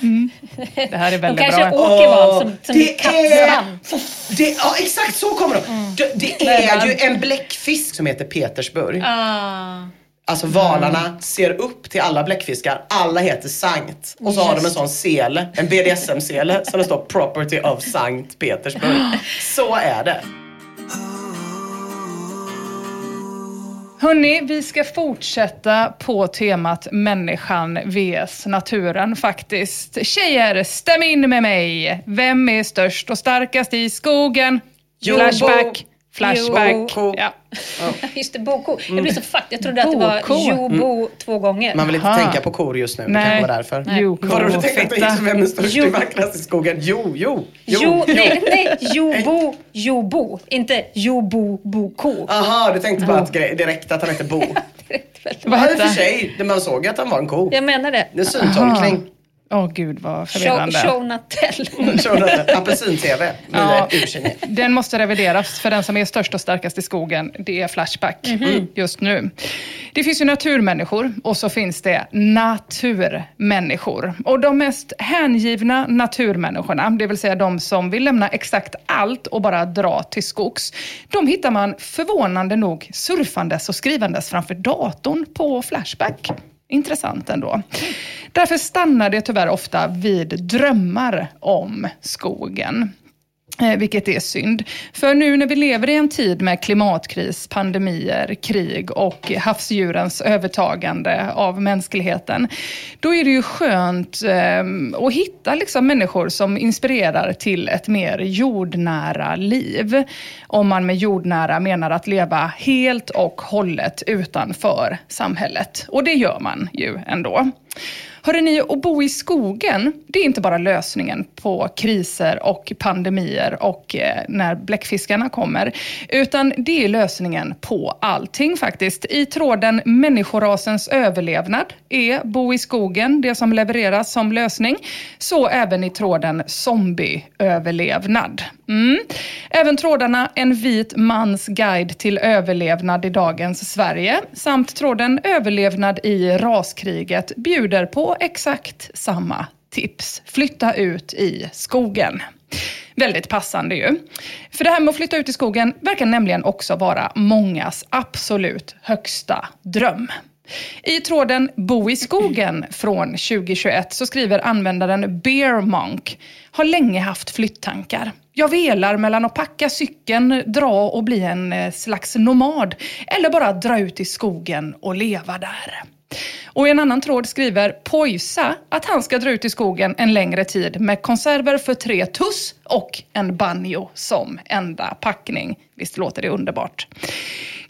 i. Mm. Det här är De väldigt kanske bra. åker val som, som det är, det, ja exakt så kommer de. Det, det är ju en bläckfisk som heter Petersburg. Ah. Alltså valarna ser upp till alla bläckfiskar. Alla heter Sankt. Och så har de en sån sele, en BDSM-sele som det står Property of Sankt Petersburg. Så är det. Hörni, vi ska fortsätta på temat människan vs naturen faktiskt. Tjejer, stäm in med mig. Vem är störst och starkast i skogen? Jo, Flashback. Bo. Flashback. Jo. Ja. Just det, boko. Jag blev så fucked. Jag trodde att det var Boko. jobo två gånger. Man vill inte Aha. tänka på kor just nu. Det Nej. kanske var därför. Nej. Jo, Vadå, du tänkte att det gick vem är störst Jo. och vackrast i skogen? Jo, jo. Jo, nej, nej, jobo, jobo. Inte jobo, boko. Aha, du tänkte bara att gre- direkt att han hette Bo. Vad Ja, i och för sig, det man såg att han var en ko. Jag menar det. Det är syntolkning. Åh gud vad Show, förvirrande. Shownatell. Jonathan, Apelsin-TV. Ja. Den måste revideras, för den som är störst och starkast i skogen, det är Flashback just nu. Det finns ju naturmänniskor och så finns det naturmänniskor. Och de mest hängivna naturmänniskorna, det vill säga de som vill lämna exakt allt och bara dra till skogs, de hittar man förvånande nog surfandes och skrivandes framför datorn på Flashback. Intressant ändå. Därför stannar det tyvärr ofta vid drömmar om skogen. Eh, vilket är synd. För nu när vi lever i en tid med klimatkris, pandemier, krig och havsdjurens övertagande av mänskligheten, då är det ju skönt eh, att hitta liksom människor som inspirerar till ett mer jordnära liv. Om man med jordnära menar att leva helt och hållet utanför samhället. Och det gör man ju ändå. Hörrni, att bo i skogen, det är inte bara lösningen på kriser och pandemier och eh, när bläckfiskarna kommer. Utan det är lösningen på allting faktiskt. I tråden människorasens överlevnad är bo i skogen det som levereras som lösning. Så även i tråden zombieöverlevnad. Mm. Även trådarna En vit mans guide till överlevnad i dagens Sverige samt tråden Överlevnad i raskriget bjuder på exakt samma tips. Flytta ut i skogen. Väldigt passande ju. För det här med att flytta ut i skogen verkar nämligen också vara mångas absolut högsta dröm. I tråden Bo i skogen från 2021 så skriver användaren Bear Monk har länge haft flytttankar. Jag velar mellan att packa cykeln, dra och bli en eh, slags nomad eller bara dra ut i skogen och leva där. Och i en annan tråd skriver Poisa att han ska dra ut i skogen en längre tid med konserver för tre tuss och en banjo som enda packning. Visst låter det underbart?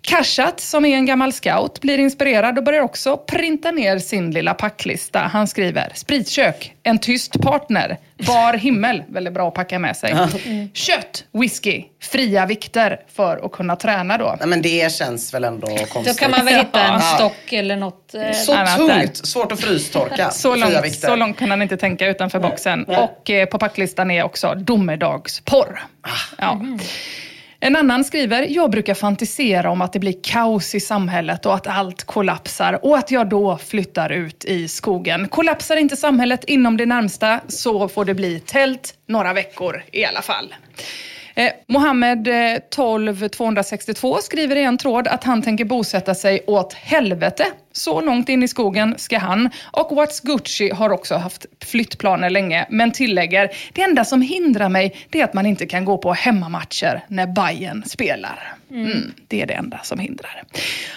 Kashat, som är en gammal scout, blir inspirerad och börjar också printa ner sin lilla packlista. Han skriver spritkök, en tyst partner, bar himmel, väldigt bra att packa med sig. Mm. Kött, whisky, fria vikter för att kunna träna då. Nej, men det känns väl ändå konstigt. Då kan man väl hitta en stock eller något. Eh, så tungt, svårt att frystorka. Så långt, så långt kan han inte tänka utanför Nej. boxen. Nej. Och eh, på packlistan är också domedagsporr. Ah. Ja. Mm. En annan skriver, jag brukar fantisera om att det blir kaos i samhället och att allt kollapsar och att jag då flyttar ut i skogen. Kollapsar inte samhället inom det närmsta så får det bli tält några veckor i alla fall. Eh, Mohammed eh, 12 262 skriver i en tråd att han tänker bosätta sig åt helvete. Så långt in i skogen ska han. Och What's Gucci har också haft flyttplaner länge, men tillägger det enda som hindrar mig det är att man inte kan gå på hemmamatcher när Bayern spelar. Mm. Mm, det är det enda som hindrar.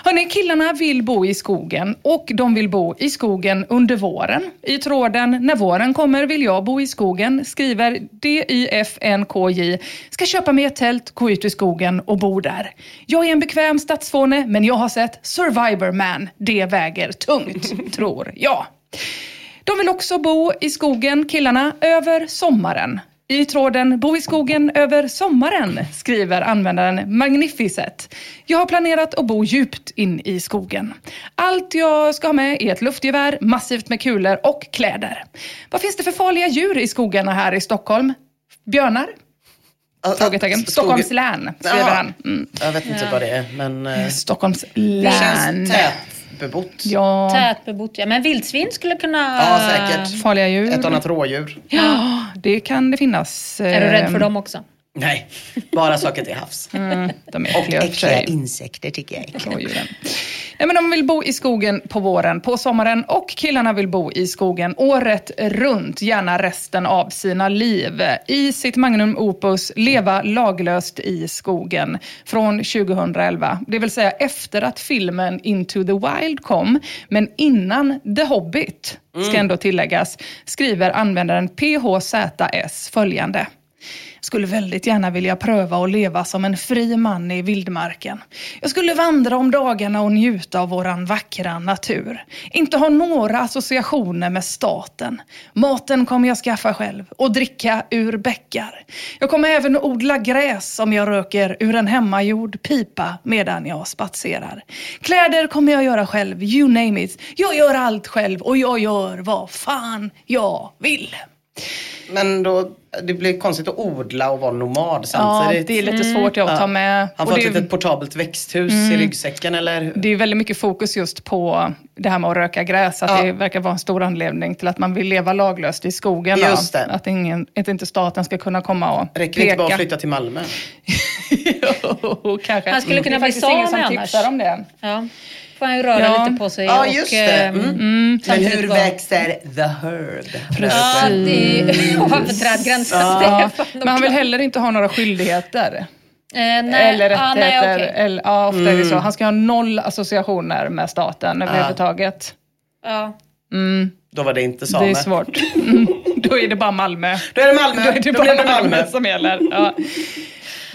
Hörrni, killarna vill bo i skogen och de vill bo i skogen under våren. I tråden När våren kommer vill jag bo i skogen skriver DYFNKJ ska köpa mig ett tält, gå ut i skogen och bo där. Jag är en bekväm stadsfåne men jag har sett Survivor Man. Det väger tungt, tror jag. De vill också bo i skogen, killarna, över sommaren. I tråden Bo i skogen över sommaren skriver användaren Magnificet. Jag har planerat att bo djupt in i skogen. Allt jag ska ha med är ett luftgevär, massivt med kulor och kläder. Vad finns det för farliga djur i skogarna här i Stockholm? Björnar? Frågetecken. Stockholms län, skriver han. Mm. Jag vet inte ja. vad det är, men... Eh, Stockholms län. Det känns tätbebott. Ja. Tätbebott, ja. Men vildsvin skulle kunna... Ja, säkert. Farliga djur. Ett annat rådjur. Ja, det kan det finnas. Är du rädd för dem också? Nej, bara saker till havs. Mm, de är och äckliga insekter tycker jag är Nej, men de vill bo i skogen på våren, på sommaren och killarna vill bo i skogen året runt, gärna resten av sina liv. I sitt magnum opus Leva laglöst i skogen från 2011. Det vill säga efter att filmen Into the Wild kom, men innan The Hobbit, ska mm. ändå tilläggas, skriver användaren PHZS följande skulle väldigt gärna vilja pröva att leva som en fri man i vildmarken. Jag skulle vandra om dagarna och njuta av våran vackra natur. Inte ha några associationer med staten. Maten kommer jag skaffa själv och dricka ur bäckar. Jag kommer även odla gräs om jag röker ur en hemmagjord pipa medan jag spatserar. Kläder kommer jag göra själv, you name it. Jag gör allt själv och jag gör vad fan jag vill. Men då, det blir konstigt att odla och vara nomad samtidigt. Ja, det är lite svårt att ta med. Han får ett litet portabelt växthus mm. i ryggsäcken eller? Det är väldigt mycket fokus just på det här med att röka gräs. Att ja. det verkar vara en stor anledning till att man vill leva laglöst i skogen. Just det. Att, ingen, att inte staten ska kunna komma och Räcker det inte bara att flytta till Malmö? jo, kanske. Han skulle kunna bli same annars. om det. Ja. Får han ju röra Ja. lite på sig. Ja, och, just det. eh, Mm. Men samtidigt hur växer the herb? Ja, det är ovanför trädgränsen. Ja. Det Men han vill heller inte ha några skyldigheter. Eh, nej, Eller ah, nej, rättigheter. okej. eller, ja, ofta är det Mm. så. Han ska ha noll associationer med staten överhuvudtaget. Ja. Då var det inte Det same. är svårt. Mm. Då är det bara Malmö. Då är det Malmö. Då är det Då bara blir det Malmö. Malmö. som gäller. Ja.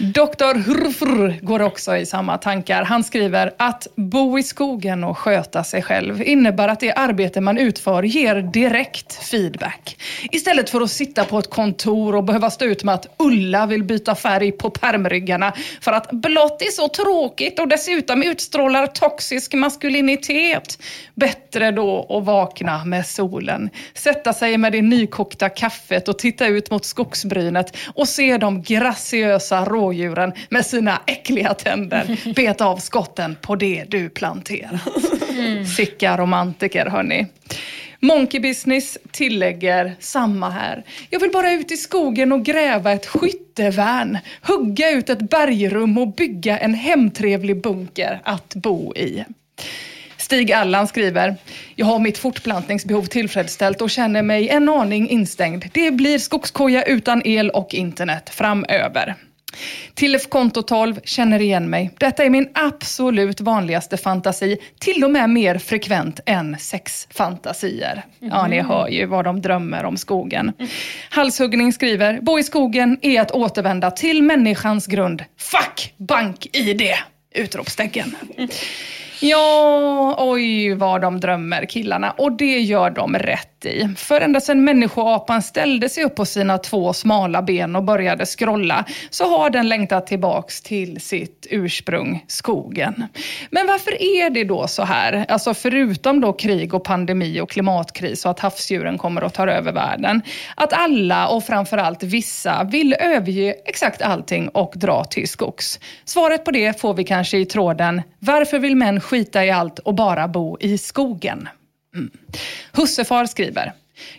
Doktor Hrfr går också i samma tankar. Han skriver att bo i skogen och sköta sig själv innebär att det arbete man utför ger direkt feedback. Istället för att sitta på ett kontor och behöva stå ut med att Ulla vill byta färg på pärmryggarna för att blått är så tråkigt och dessutom utstrålar toxisk maskulinitet. Bättre då att vakna med solen, sätta sig med det nykokta kaffet och titta ut mot skogsbrynet och se de graciösa rådjuren med sina äckliga tänder beta av skotten på det du planterat. Sicka romantiker hörni. Monkey Business tillägger samma här. Jag vill bara ut i skogen och gräva ett skyttevärn, hugga ut ett bergrum och bygga en hemtrevlig bunker att bo i. Stig Allan skriver, jag har mitt fortplantningsbehov tillfredsställt och känner mig en aning instängd. Det blir skogskoja utan el och internet framöver. Tillef konto 12 känner igen mig. Detta är min absolut vanligaste fantasi, till och med mer frekvent än sexfantasier. Ja, ni hör ju vad de drömmer om skogen. Halshuggning skriver, bo i skogen är att återvända till människans grund. Fuck bank-id! Utropstecken. Ja, oj vad de drömmer killarna. Och det gör de rätt i. För ända sedan människoapan ställde sig upp på sina två smala ben och började scrolla så har den längtat tillbaks till sitt ursprung, skogen. Men varför är det då så här? Alltså förutom då krig och pandemi och klimatkris och att havsdjuren kommer att ta över världen. Att alla och framförallt vissa vill överge exakt allting och dra till skogs. Svaret på det får vi kanske i tråden Varför vill män skita i allt och bara bo i skogen? Mm. Hussefar skriver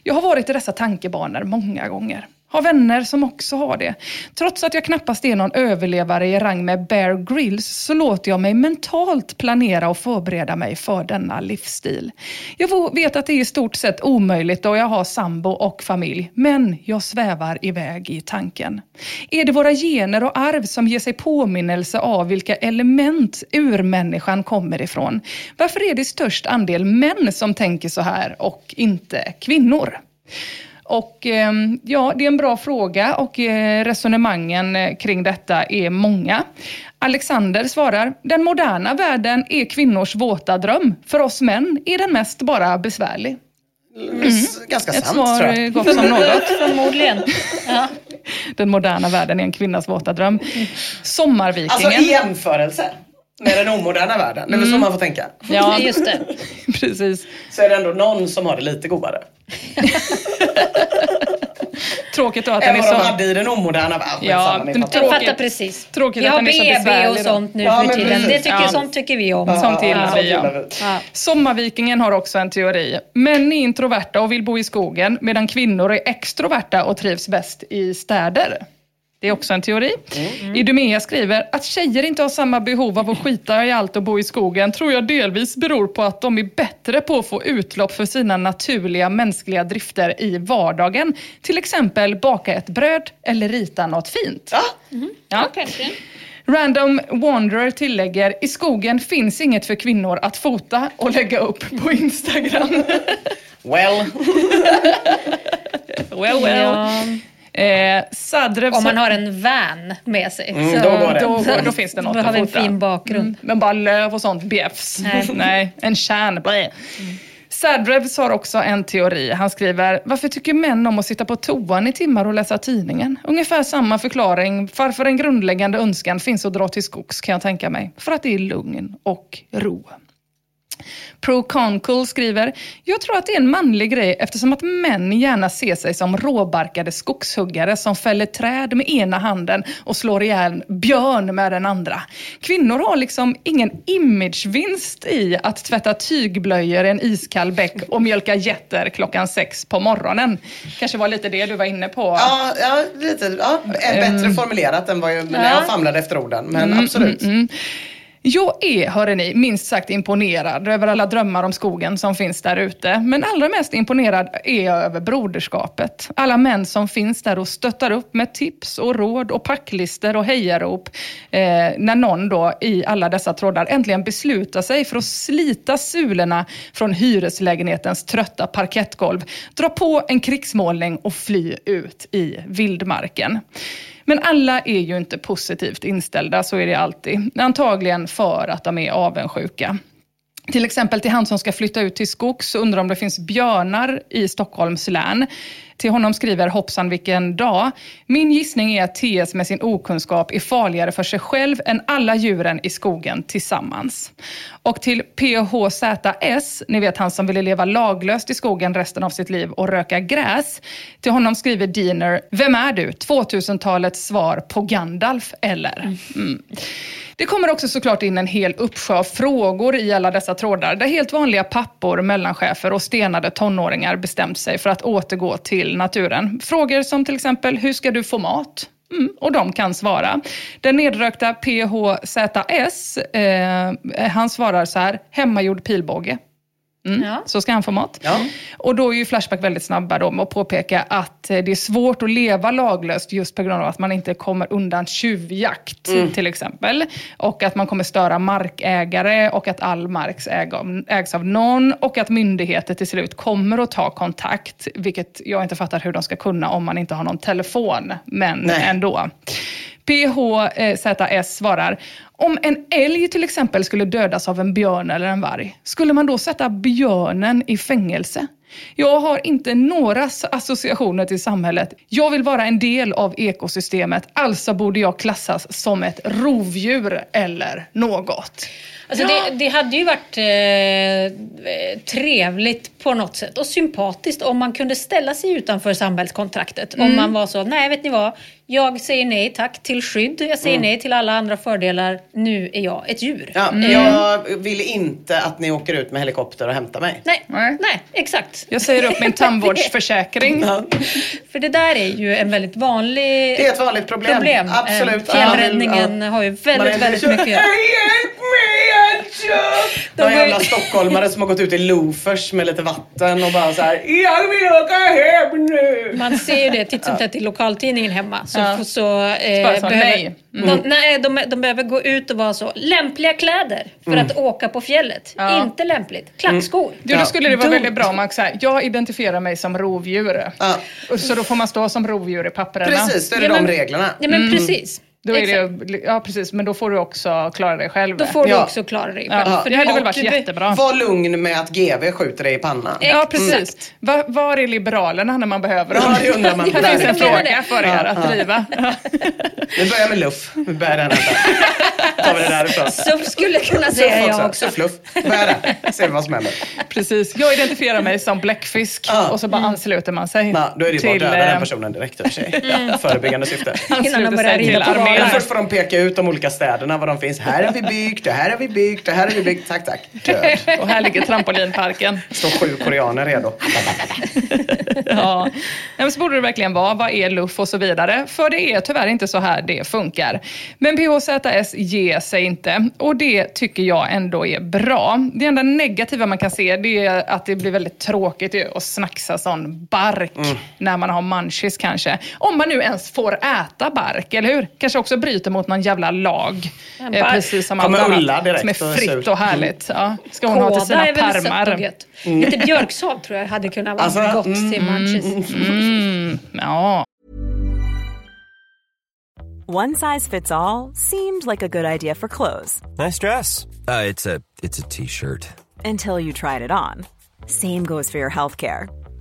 Jag har varit i dessa tankebanor många gånger. Har vänner som också har det. Trots att jag knappast är någon överlevare i rang med Bear Grylls så låter jag mig mentalt planera och förbereda mig för denna livsstil. Jag vet att det är i stort sett omöjligt då jag har sambo och familj, men jag svävar iväg i tanken. Är det våra gener och arv som ger sig påminnelse av vilka element urmänniskan kommer ifrån? Varför är det störst andel män som tänker så här och inte kvinnor? Och eh, ja, det är en bra fråga och eh, resonemangen eh, kring detta är många. Alexander svarar, den moderna världen är kvinnors våta dröm. För oss män är den mest bara besvärlig. Ganska Ett sant svar tror eh, jag. gott som något. Förmodligen. Ja. Den moderna världen är en kvinnas våta dröm. Sommarvikingen. Alltså i jämförelse med den omoderna världen. Det är väl så man får tänka. Ja, Just det. precis. Så är det ändå någon som har det lite godare. Tråkigt då att den Än är vad de så... hade i den omoderna världen. Ja, fattar. Jag Tråkigt. fattar precis. Tråkigt Vi att har den är så BB besvärlig och då. sånt nu Ja, för men tiden. precis. Det tycker, Ja. Sånt tycker vi om. Sånt gillar Ja, vi, sånt ja. gillar vi. Ja. Sommarvikingen har också en teori. Män är introverta och vill bo i skogen medan kvinnor är extroverta och trivs bäst i städer. Det är också en teori. Idumea skriver att tjejer inte har samma behov av att skita i allt och bo i skogen tror jag delvis beror på att de är bättre på att få utlopp för sina naturliga mänskliga drifter i vardagen. Till exempel baka ett bröd eller rita något fint. Ja, Ja. Random Wanderer tillägger, i skogen finns inget för kvinnor att fota och lägga upp på Instagram. well. well, well. Ja. Eh, Sadrev... Om man har en van med sig. Mm, då går det. Då, går- då finns det något Då att har vi en fin bakgrund. Mm, men bara löv och sånt bjäfs. Nej. Nej, en kärn. Sadrev har också en teori. Han skriver, varför tycker män om att sitta på toan i timmar och läsa tidningen? Ungefär samma förklaring varför en grundläggande önskan finns att dra till skogs kan jag tänka mig. För att det är lugn och ro. ProConcool skriver, jag tror att det är en manlig grej eftersom att män gärna ser sig som råbarkade skogshuggare som fäller träd med ena handen och slår ihjäl björn med den andra. Kvinnor har liksom ingen imagevinst i att tvätta tygblöjor i en iskall bäck och mjölka getter klockan sex på morgonen. Kanske var lite det du var inne på. Ja, ja, lite. Ja, bättre formulerat än vad jag, när jag famlade efter orden. Men absolut. Mm, jag är, hörrni, minst sagt imponerad över alla drömmar om skogen som finns där ute. Men allra mest imponerad är jag över broderskapet. Alla män som finns där och stöttar upp med tips och råd och packlister och hejarop. Eh, när någon då i alla dessa trådar äntligen beslutar sig för att slita sulorna från hyreslägenhetens trötta parkettgolv, dra på en krigsmålning och fly ut i vildmarken. Men alla är ju inte positivt inställda, så är det alltid. Antagligen för att de är avundsjuka. Till exempel till han som ska flytta ut till skogs och undrar om det finns björnar i Stockholms län. Till honom skriver hoppsan vilken dag. Min gissning är att TS med sin okunskap är farligare för sig själv än alla djuren i skogen tillsammans. Och till PHZS, ni vet han som ville leva laglöst i skogen resten av sitt liv och röka gräs. Till honom skriver Diener, vem är du? 2000-talets svar på Gandalf, eller? Mm. Det kommer också såklart in en hel uppsjö av frågor i alla dessa trådar där helt vanliga pappor, mellanchefer och stenade tonåringar bestämt sig för att återgå till naturen. Frågor som till exempel, hur ska du få mat? Mm, och de kan svara. Den nedrökta PHZS, eh, han svarar så här, hemmagjord pilbåge. Mm, ja. Så ska han få mat. Ja. Och då är ju Flashback väldigt snabba då med att påpeka att eh, det är svårt att leva laglöst just på grund av att man inte kommer undan tjuvjakt mm. till exempel. Och att man kommer störa markägare och att all mark ägs av någon och att myndigheter till slut kommer att ta kontakt. Vilket jag inte fattar hur de ska kunna om man inte har någon telefon. Men Nej. ändå. PHZS eh, svarar, om en älg till exempel skulle dödas av en björn eller en varg, skulle man då sätta björnen i fängelse? Jag har inte några associationer till samhället. Jag vill vara en del av ekosystemet, alltså borde jag klassas som ett rovdjur eller något. Alltså ja. det, det, hade ju varit eh, trevligt på något sätt och sympatiskt om man kunde ställa sig utanför samhällskontraktet. Mm. Om man var så, nej vet ni vad, jag säger nej tack till skydd, jag säger mm. nej till alla andra fördelar, nu är jag ett djur. Ja, mm. Jag vill inte att ni åker ut med helikopter och hämtar mig. Nej, nej. nej exakt. Jag säger upp min tandvårdsförsäkring. För det där är ju en väldigt vanlig Det är ett vanligt problem. problem. Absolut. Fjällräddningen ja. har ju väldigt, väldigt mycket... Hjälp mig! De Några jävla stockholmare som har gått ut i loafers med lite vatten och bara så här, Jag vill åka hem nu! Man ser ju det titt som tätt i lokaltidningen hemma. Så, ja. så, eh, så behöver, nej. Mm. De, nej, de, de behöver gå ut och vara så. Lämpliga kläder för mm. att åka på fjället. Ja. Inte lämpligt. Klackskor. Mm. Du, då skulle det vara Dumt. väldigt bra om man säger, jag identifierar mig som rovdjur. Ja. Så då får man stå som rovdjur i papperna. Precis, då är det ja, de reglerna. Ja men mm. precis. Då är det, ja precis, men då får du också klara dig själv. Då får du ja. också klara dig själv. Ja. För det hade väl varit jättebra. Var lugn med att GV skjuter dig i pannan. Ja precis. Mm. Var, var är Liberalerna när man behöver dem? Ja, det undrar man. det finns en fråga för er att driva. Vi börjar med luff. Vi börjar den tar vi det därifrån. Suff skulle kunna säga jag också. Suff, luff. Börja där. Ser vi vad som händer. Precis. Jag identifierar mig som bläckfisk och så bara mm. ansluter man sig. Ja, då är det bara att döda den eh, personen direkt i och för sig. Mm. Förebyggande syfte. Ansluter sig till armén. Först får de peka ut de olika städerna, var de finns. Här har vi byggt, det här har vi byggt, det här har vi byggt. Tack, tack. Död. Och här ligger trampolinparken. Står sju koreaner redo. ja, men så borde det verkligen vara. Vad är luff och så vidare? För det är tyvärr inte så här det funkar. Men PHZS ger sig inte och det tycker jag ändå är bra. Det enda negativa man kan se det är att det blir väldigt tråkigt att snacksa sån bark mm. när man har munchies kanske. Om man nu ens får äta bark, eller hur? Kanske också bryter mot någon jävla lag. Eh, precis som allt annat som är fritt och härligt. Ja, ska hon Kåda ha till sina pärmar. Mm. Lite björksav tror jag hade kunnat vara alltså, gott mm, till munchies. Mm, ja. One size fits all seemed like a good idea for clothes. Nice dress. Uh, it's a t-shirt. Until you tried it on. Same goes for your healthcare.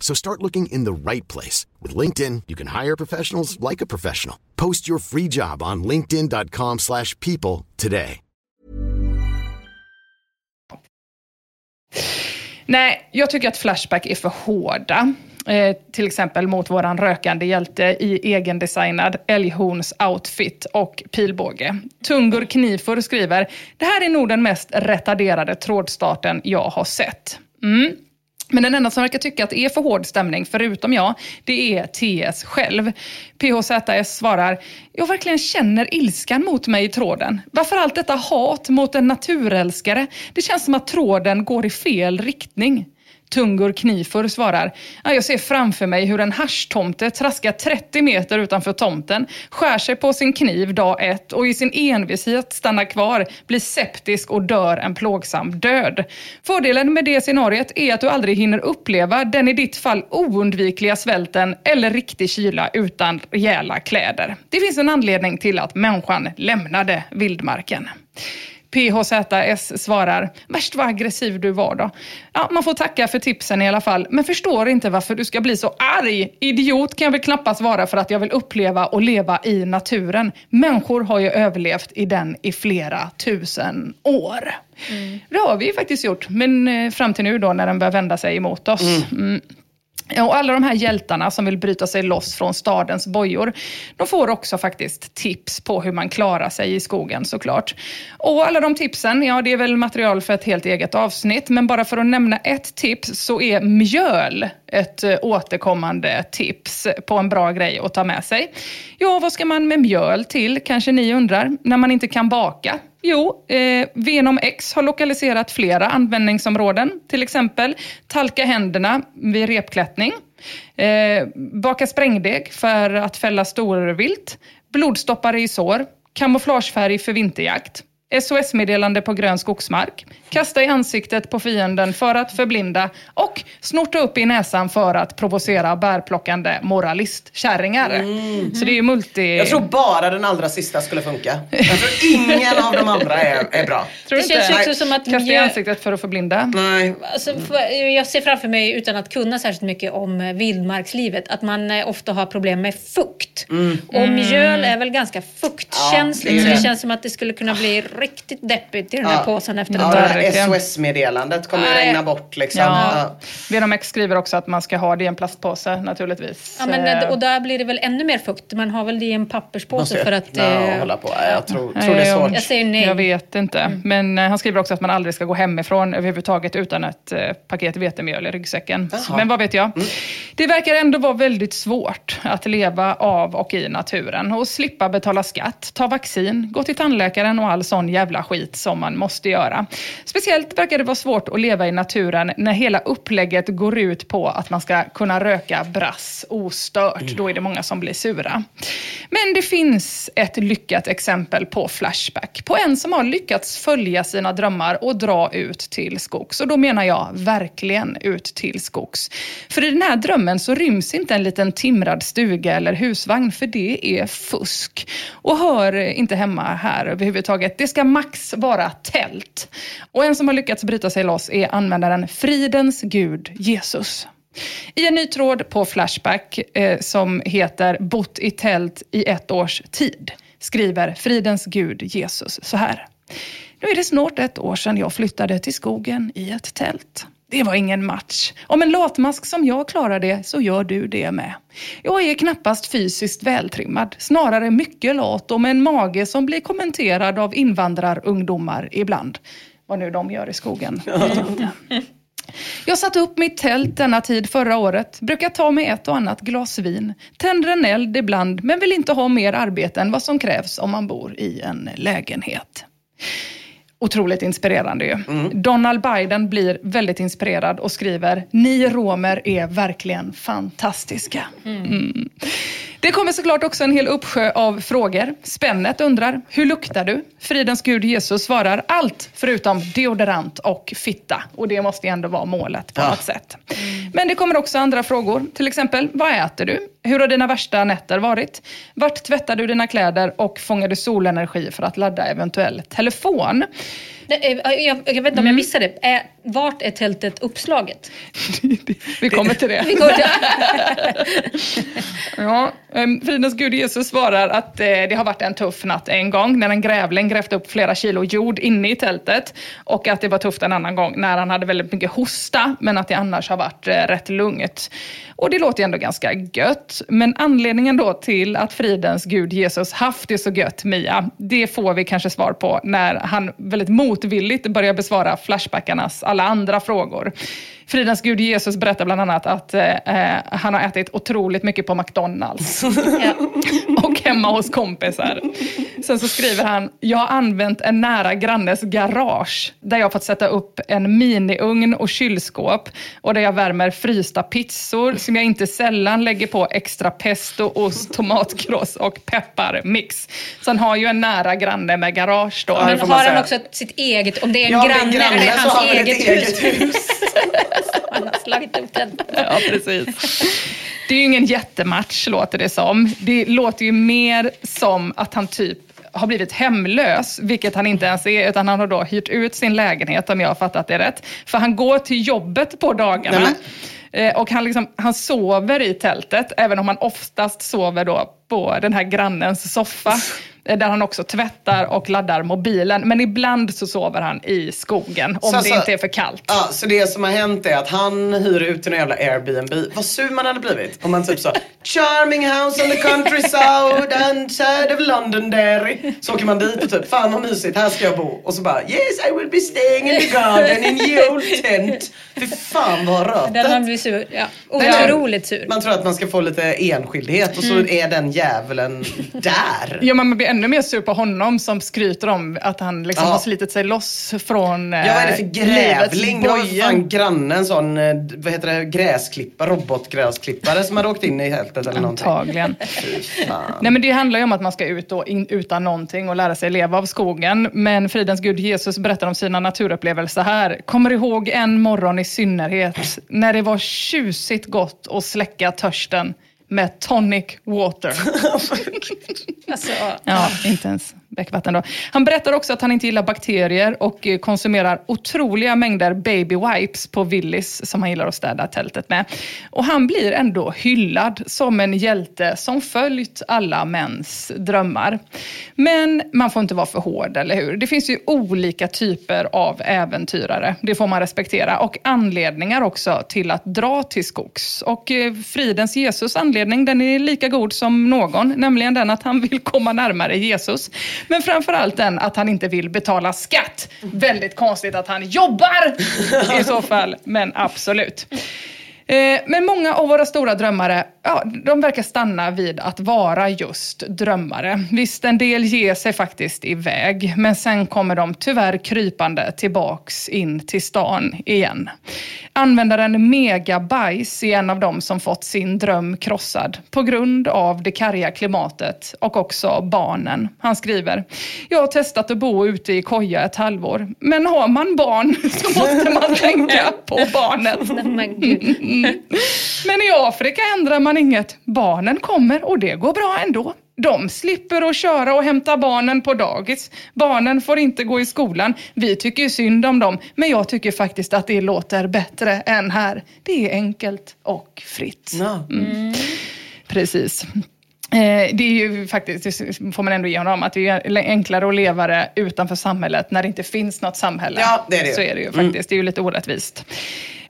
So start looking in the right place. With LinkedIn, you can hire professionals like a professional. Post your free job on linkedin.com slash people today. Nej, jag tycker att Flashback är för hårda. Eh, till exempel mot våran rökande hjälte i egendesignad älghorns-outfit och pilbåge. Tungur Knifur skriver, det här är nog den mest retarderade trådstarten jag har sett. Mm. Men den enda som verkar tycka att det är för hård stämning, förutom jag, det är TS själv. PHZS svarar, jag verkligen känner ilskan mot mig i tråden. Varför allt detta hat mot en naturälskare? Det känns som att tråden går i fel riktning. Tungur Knifur svarar, jag ser framför mig hur en haschtomte traskar 30 meter utanför tomten, skär sig på sin kniv dag ett och i sin envishet stannar kvar, blir septisk och dör en plågsam död. Fördelen med det scenariet är att du aldrig hinner uppleva den i ditt fall oundvikliga svälten eller riktig kyla utan rejäla kläder. Det finns en anledning till att människan lämnade vildmarken. PHZS svarar, värst vad aggressiv du var då. Ja, man får tacka för tipsen i alla fall, men förstår inte varför du ska bli så arg. Idiot kan jag väl knappast vara för att jag vill uppleva och leva i naturen. Människor har ju överlevt i den i flera tusen år. Mm. Det har vi ju faktiskt gjort, men eh, fram till nu då när den börjar vända sig emot oss. Mm. Mm. Och alla de här hjältarna som vill bryta sig loss från stadens bojor, de får också faktiskt tips på hur man klarar sig i skogen såklart. Och alla de tipsen, ja det är väl material för ett helt eget avsnitt, men bara för att nämna ett tips så är mjöl ett eh, återkommande tips på en bra grej att ta med sig. Ja, vad ska man med mjöl till, kanske ni undrar, när man inte kan baka? Jo, eh, Venom X har lokaliserat flera användningsområden. Till exempel talka händerna vid repklättning, eh, baka sprängdeg för att fälla storvilt, blodstoppare i sår, kamouflagefärg för vinterjakt, SOS-meddelande på grön skogsmark, kasta i ansiktet på fienden för att förblinda och snorta upp i näsan för att provocera bärplockande moralistkärringar. Mm. Så det är ju multi... Jag tror bara den allra sista skulle funka. Jag tror ingen av de andra är, är bra. Tror det känns också som att... Kasta i ansiktet för att förblinda. Nej. Alltså, jag ser framför mig, utan att kunna särskilt mycket om eh, vildmarkslivet, att man eh, ofta har problem med fukt. Mm. Och mjöl är väl ganska fuktkänsligt. Ja, det, så det känns som att det skulle kunna bli riktigt deppigt i den här ja. påsen efter ja, ett tag. SOS-meddelandet kommer ju regna bort liksom. Ja. Ja. VNMX skriver också att man ska ha det i en plastpåse naturligtvis. Ja, men, eh, och där blir det väl ännu mer fukt. Man har väl det i en papperspåse för att... Ja, eh, hålla på. Jag tror, tror det är svårt. Jag säger nej. Jag vet inte. Mm. Men eh, han skriver också att man aldrig ska gå hemifrån överhuvudtaget utan ett eh, paket vetemjöl i ryggsäcken. Aha. Men vad vet jag. Mm. Det verkar ändå vara väldigt svårt att leva av och i naturen och slippa betala skatt, ta vaccin, gå till tandläkaren och all sån jävla skit som man måste göra. Speciellt verkar det vara svårt att leva i naturen när hela upplägget går ut på att man ska kunna röka brass ostört. Mm. Då är det många som blir sura. Men det finns ett lyckat exempel på Flashback. På en som har lyckats följa sina drömmar och dra ut till skogs. Och då menar jag verkligen ut till skogs. För i den här drömmen så ryms inte en liten timrad stuga eller husvagn, för det är fusk. Och hör inte hemma här överhuvudtaget. Det ska ska max vara tält. Och en som har lyckats bryta sig loss är användaren Fridens Gud Jesus. I en ny tråd på Flashback eh, som heter Bott i tält i ett års tid skriver Fridens Gud Jesus så här. Nu är det snart ett år sedan jag flyttade till skogen i ett tält. Det var ingen match. Om en latmask som jag klarar det, så gör du det med. Jag är knappast fysiskt vältrimmad, snarare mycket lat och med en mage som blir kommenterad av invandrarungdomar ibland. Vad nu de gör i skogen. Jag satte upp mitt tält denna tid förra året, brukar ta mig ett och annat glas vin, tänder en eld ibland, men vill inte ha mer arbete än vad som krävs om man bor i en lägenhet. Otroligt inspirerande ju. Donald Biden blir väldigt inspirerad och skriver, ni romer är verkligen fantastiska. Mm. Det kommer såklart också en hel uppsjö av frågor. Spännet undrar, hur luktar du? Fridens Gud Jesus svarar, allt förutom deodorant och fitta. Och det måste ju ändå vara målet på något sätt. Men det kommer också andra frågor. Till exempel, vad äter du? Hur har dina värsta nätter varit? Vart tvättar du dina kläder och fångar du solenergi för att ladda eventuell telefon? Nej, eh, Jag, jag vet inte om jag missade det. Är, vart är tältet uppslaget? Vi kommer till det. Vi går till- Ja, um, Fridens Gud Jesus svarar att eh, det har varit en tuff natt en gång när en grävling grävt upp flera kilo jord inne i tältet. Och att det var tufft en annan gång när han hade väldigt mycket hosta, men att det annars har varit eh, rätt lugnt. Och det låter ju ändå ganska gött. Men anledningen då till att Fridens Gud Jesus haft det så gött, Mia, det får vi kanske svar på när han väldigt motvilligt börjar besvara Flashbackarnas alla andra frågor. Fridens Gud Jesus berättar bland annat att eh, eh, han har ätit otroligt mycket på McDonalds. och hemma hos kompisar. Sen så skriver han, jag har använt en nära grannes garage där jag fått sätta upp en miniugn och kylskåp och där jag värmer frysta pizzor som jag inte sällan lägger på extra pesto, ost, tomatkross och pepparmix. Så han har ju en nära granne med garage då. Men har han också sitt eget, om det är en Ja, granne, granne är det hans eget, eget hus? Han har slagit upp den. Ja, precis. Det är ju ingen jättematch låter det som. Det låter ju mer som att han typ har blivit hemlös, vilket han inte ens är, utan han har då hyrt ut sin lägenhet om jag har fattat det rätt. För han går till jobbet på dagarna. Eh, Och han, liksom, han sover i tältet, även om han oftast sover då på den här grannens soffa. Eh, Där han också tvättar och laddar mobilen. Men ibland så sover han i skogen, om Så det alltså- inte är för kallt. Ja, så det som har hänt är att han hyr ut en jävla Airbnb. Vad sur man hade blivit om man typ sa Charming house on the countryside and side of Londonderry. Så åker man dit och typ, fan vad mysigt, här ska jag bo. Och så bara, yes I will be staying in the garden in the old tent. Fy fan vad rötet. Den han blir sur. Ja, otroligt sur. Man tror att man ska få lite enskildhet och så Mm. är den djävulen där. Ja, man blir ännu mer sur på honom som skryter om att han liksom Ja. har slitit sig loss från Ja, vad är det för eh, grävling? Det var ju fan grannen sån, eh, vad heter det, gräsklippare, robotgräsklippare som hade åkt in i tältet eller någonting. Antagligen. Fy fan. Nej, men det handlar ju om att man ska ut och in, utan någonting och lära sig leva av skogen. Men Fridens Gud Jesus berättar om sina naturupplevelser här. Kommer ihåg en morgon i synnerhet när det var tjusigt gott att släcka törsten med tonic water. Alltså, Ja, inte ens bäckvatten då. Han berättar också att han inte gillar bakterier och eh, konsumerar otroliga mängder baby wipes på Willys som han gillar att städa tältet med. Och han blir ändå hyllad som en hjälte som följt alla mäns drömmar. Men man får inte vara för hård, eller hur? Det finns ju olika typer av äventyrare. Det får man respektera. Och anledningar också till att dra till skogs. Och eh, Fridens Jesus anledning, den är lika god som någon. Nämligen den att han vill komma närmare Jesus. Men framförallt den att han inte vill betala skatt. Väldigt konstigt att han jobbar i så fall, men absolut. Eh, men många av våra stora drömmare, ja, de verkar stanna vid att vara just drömmare. Visst, en del ger sig faktiskt iväg, men sen kommer de tyvärr krypande tillbaks in till stan igen. Användaren Megabajs är en av dem som fått sin dröm krossad på grund av det karga klimatet och också barnen. Han skriver, jag har testat att bo ute i koja ett halvår, men har man barn så måste man tänka på barnet. men i Afrika ändrar man inget. Barnen kommer och det går bra ändå. De slipper att köra och hämta barnen på dagis. Barnen får inte gå i skolan. Vi tycker synd om dem, men jag tycker faktiskt att det låter bättre än här. Det är enkelt och fritt. Mm. Precis. Eh, Det är ju faktiskt, får man ändå ge honom, att det är enklare att leva det utanför samhället när det inte finns något samhälle. Ja, det är det. Så är det ju Mm. faktiskt. Det är ju lite orättvist.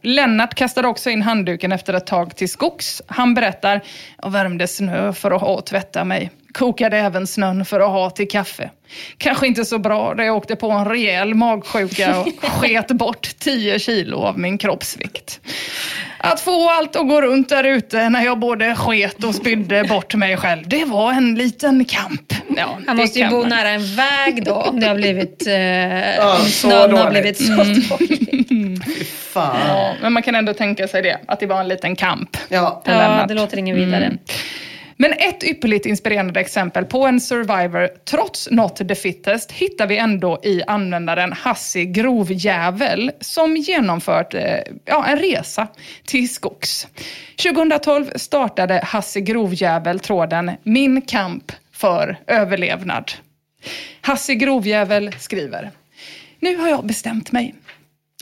Lennart kastade också in handduken efter ett tag till skogs. Han berättar, jag värmde snö för att ha och tvätta mig. Kokade även snön för att ha till kaffe. Kanske inte så bra då jag åkte på en rejäl magsjuka och sket bort 10 kilo av min kroppsvikt. Att få allt att gå runt där ute när jag både sket och spydde bort mig själv, det var en liten kamp. Ja, Han måste ju bo man. nära en väg då om det har blivit... Eh, Ja, om snön har dåligt. blivit så Mm. dålig. Fan. Ja, men man kan ändå tänka sig det, att det var en liten kamp. Ja. Ja, det låter inget vidare. Mm. Men ett ypperligt inspirerande exempel på en survivor, trots not the fittest, hittar vi ändå i användaren Hassi Grovjävel som genomfört eh, ja, en resa till skogs. 2012 startade Hassi Grovjävel tråden Min kamp för överlevnad. Hassi Grovjävel skriver Nu har jag bestämt mig.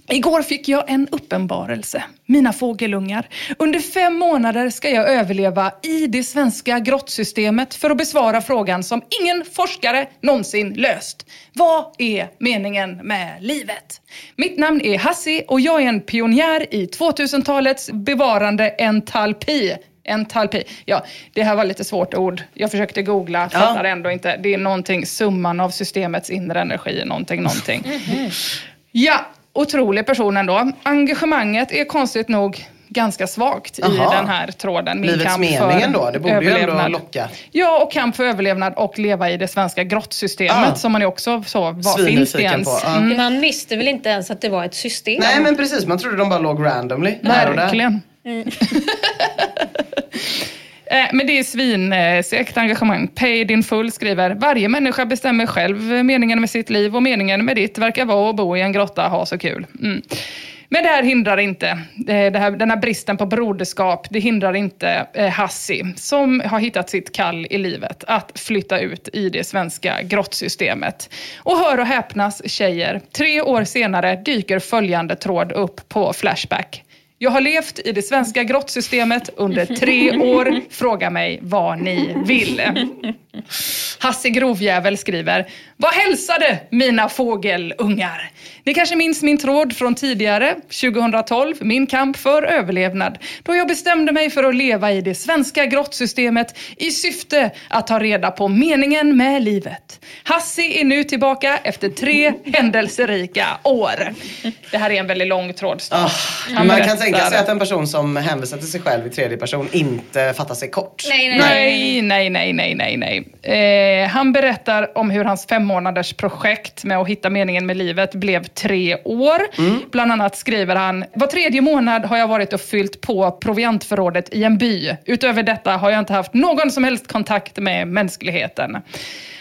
Igår fick jag en uppenbarelse. Mina fågelungar. Under fem månader ska jag överleva i det svenska grottsystemet för att besvara frågan som ingen forskare någonsin löst. Vad är meningen med livet? Mitt namn är Hassi och jag är en pionjär i 2000-talets bevarande entalpi. Entalpi. Ja, det här var lite svårt ord. Jag försökte googla, fattar ändå inte. Det är någonting, summan av systemets inre energi, någonting, någonting. Ja, otrolig person ändå. Engagemanget är konstigt nog ganska svagt i Jaha. den här tråden. Min Livets kamp mening för ändå, det borde ju ändå överlevnad. locka. Ja, och kamp för överlevnad och leva i det svenska grottsystemet Ah. som man ju också så, vad finns det ens? på. Mm. Man visste väl inte ens att det var ett system? Nej men precis, man trodde de bara låg randomly. här och där. Verkligen. Mm. Eh, men det är svinsegt eh, engagemang. Paid in full skriver, varje människa bestämmer själv meningen med sitt liv och meningen med ditt verkar vara att bo i en grotta och ha så kul. Mm. Men det här hindrar inte, eh, det här, den här bristen på broderskap, det hindrar inte Hassi, som har hittat sitt kall i livet, att flytta ut i det svenska grottsystemet. Och hör och häpnas tjejer, tre år senare dyker följande tråd upp på Flashback. Jag har levt i det svenska grottsystemet under tre år. Fråga mig vad ni vill. Hasse Grovjävel skriver, vad hälsade mina fågelungar? Ni kanske minns min tråd från tidigare, 2012, min kamp för överlevnad, då jag bestämde mig för att leva i det svenska grottsystemet i syfte att ta reda på meningen med livet. Hassi är nu tillbaka efter tre händelserika år. Det här är en väldigt lång tråd. Ah, Han man kan tänka sig att en person som hänvisar till sig själv i tredje person inte fattar sig kort. Nej, nej, Nej, nej, nej, nej, nej, nej. Eh, han berättar om hur hans fem månaders projekt med att hitta meningen med livet blev tre år. Bland annat skriver han, var tredje månad har jag varit och fyllt på proviantförrådet i en by. Utöver detta har jag inte haft någon som helst kontakt med mänskligheten.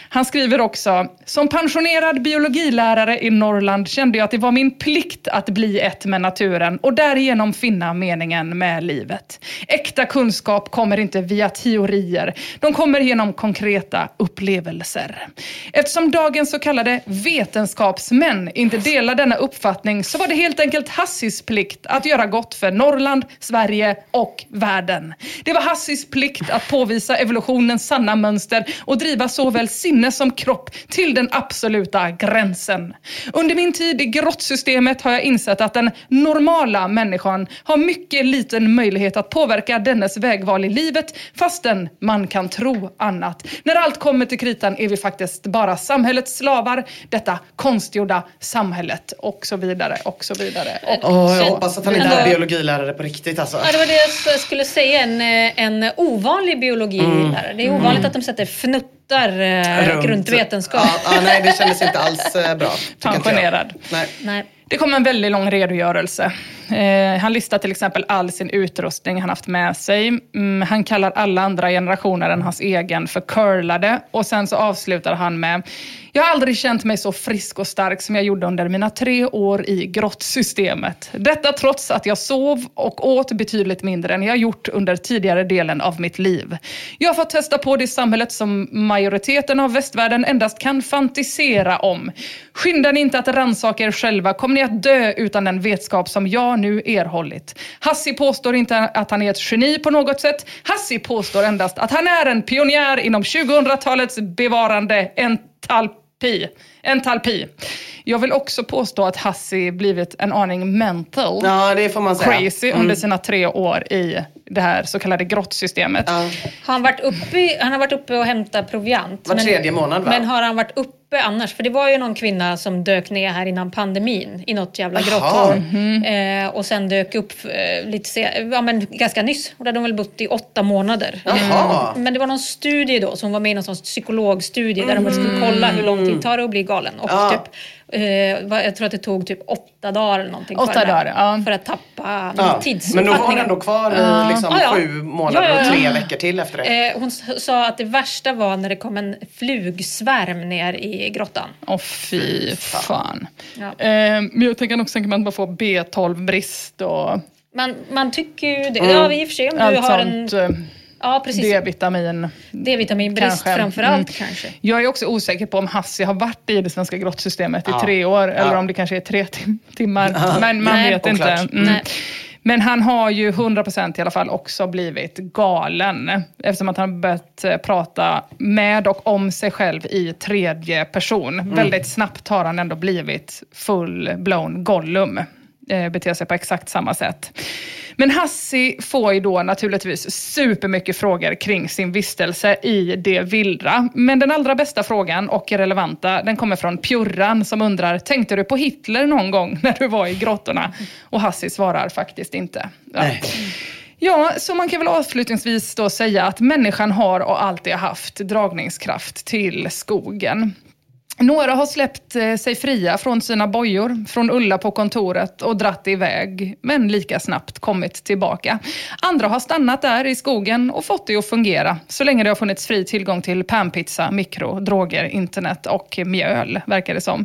Han skriver också, som pensionerad biologilärare i Norrland kände jag att det var min plikt att bli ett med naturen och därigenom finna meningen med livet. Äkta kunskap kommer inte via teorier, de kommer genom konkreta upplevelser. Eftersom dagens så kallade vetenskapsmän inte delar denna uppfattning så var det helt enkelt Hassis plikt att göra gott för Norrland, Sverige och världen. Det var Hassis plikt att påvisa evolutionens sanna mönster och driva såväl sinne som kropp till den absoluta gränsen. Under min tid i grottsystemet har jag insett att den normala människan har mycket liten möjlighet att påverka dennes vägval i livet fastän man kan tro annat. När allt kommer till kritan är vi faktiskt bara samhällets slavar, detta konstgjorda samhället och så vidare och så vidare. Och Åh, jag hoppas att han inte är biologilärare på riktigt alltså. Ja, det var det jag skulle säga. En, eh, en ovanlig biologilärare. Det är ovanligt att de sätter fnuttar eh, runt, Runt. vetenskap. Ja, ja, nej, det kändes inte alls eh, bra. tycker inte jag. Pensionerad. Nej. Nej. Det kom en väldigt lång redogörelse. Eh, han listar till exempel all sin utrustning han haft med sig. Mm, han kallar alla andra generationer än hans egen för curlade. Och sen så avslutar han med jag har aldrig känt mig så frisk och stark som jag gjorde under mina tre år i grottsystemet. Detta trots att jag sov och åt betydligt mindre än jag gjort under tidigare delen av mitt liv. Jag har fått testa på det samhället som majoriteten av västvärlden endast kan fantisera om. Skynda ni inte att rannsaka er själva kommer ni att dö utan den vetskap som jag nu erhållit. Hassi påstår inte att han är ett geni på något sätt. Hassi påstår endast att han är en pionjär inom 2000-talets bevarande entalpi. Entalpi. Jag vill också påstå att Hassi blivit en aning mental. Ja, det får man säga. Crazy Mm. under sina tre år i det här så kallade grottsystemet. Har han, varit uppe, han har varit uppe och hämtat proviant. Var tredje månad, va? Men har han varit uppe annars? För det var ju någon kvinna som dök ner här innan pandemin i något jävla grotthål. Mhm. Eh, och sen dök upp eh, lite se- ja, men ganska nyss. Och där hade de väl bott i åtta månader. Jaha. Eh, men det var någon studie då som var med i någon sån psykologstudie där de skulle kolla hur lång tid tar det att bli galen. Och Ja. typ, eh, jag tror att det tog typ åtta dagar eller någonting Åtta för, dagar, ja. för att tappa Ja. tidsuppfattningen. Men då var han ändå kvar i liksom Ja, ja. sju månader Ja, ja, ja. och tre veckor till efter det. Eh, hon sa att det värsta var när det kom en flugsvärm ner i grottan. Åh fy fan. Ja. Eh, men jag tänker också att man bara får B12-brist och Man, man tycker ju det. Mm. Ja, i och för sig om du allt har en... Ja, precis. D-vitamin. D-vitaminbrist Kanske. framför allt Mm. kanske. Jag är också osäker på om Hassi har varit i det svenska grottsystemet Ja. i tre år eller Ja. om det kanske är tre tim- timmar. Men man Nej, vet inte. Mm. Men han har ju 100% i alla fall också blivit galen eftersom att han har börjat eh, prata med och om sig själv i tredje person. Väldigt snabbt har han ändå blivit full-blown Gollum. Eh, beter sig på exakt samma sätt. Men Hassi får ju då naturligtvis supermycket frågor kring sin vistelse i det vildra. Men den allra bästa frågan och relevanta, den kommer från Pjurran som undrar, tänkte du på Hitler någon gång när du var i grottorna? Och Hassi svarar faktiskt inte. Ja. Ja, så man kan väl avslutningsvis då säga att människan har och alltid haft dragningskraft till skogen. Några har släppt eh, sig fria från sina bojor, från Ulla på kontoret och dratt iväg, men lika snabbt kommit tillbaka. Andra har stannat där i skogen och fått det att fungera, så länge det har funnits fri tillgång till panpizza, mikro, droger, internet och mjöl, verkar det som.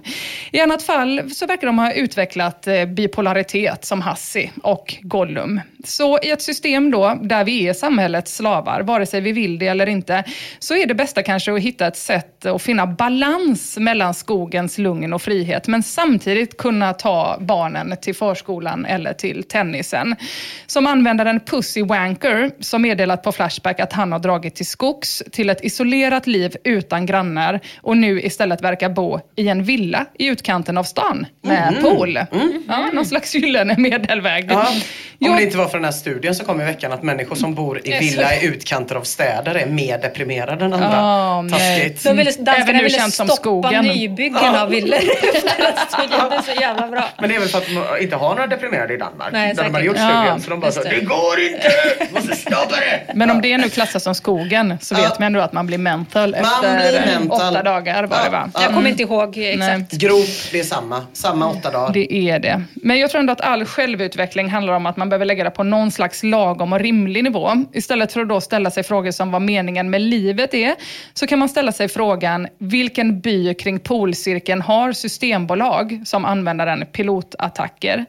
I annat fall så verkar de ha utvecklat eh, bipolaritet som Hassi och Gollum. Så i ett system då, där vi är samhällets slavar, vare sig vi vill det eller inte, så är det bästa kanske att hitta ett sätt att finna balans mellan skogens lugn och frihet, men samtidigt kunna ta barnen till förskolan eller till tennisen. Som användaren Pussy Wanker, som meddelat på Flashback att han har dragit till skogs, till ett isolerat liv utan grannar och nu istället verkar bo i en villa i utkanten av stan med pool. Ja, någon slags gyllene medelväg. Ja. Om Jag- det inte var för den här studien som kom i veckan att människor som bor i villa i utkanter av städer är mer deprimerade än andra. Nej. Taskigt. Även nu känt som stoppa skogen. nybyggen av villor efter att studien blev så jävla bra. Men det är väl för att de inte har några deprimerade i Danmark. Nej, där de har gjort Ja, studien. Så de bara så, det. det går inte! Måste stoppa det! Men om det nu klassas som skogen så vet Ja. man ändå att man blir mental Man efter blir mental. åtta dagar var det va? Ja. Jag kommer inte ihåg exakt. Grop, det är samma. Samma åtta dagar. Det är det. Men jag tror ändå att all självutveckling handlar om att man behöver lägga det på någon slags lagom och rimlig nivå. Istället för att då ställa sig frågor som vad meningen med livet är, så kan man ställa sig frågan vilken by kring polcirkeln har systembolag som använder en pilotattacker?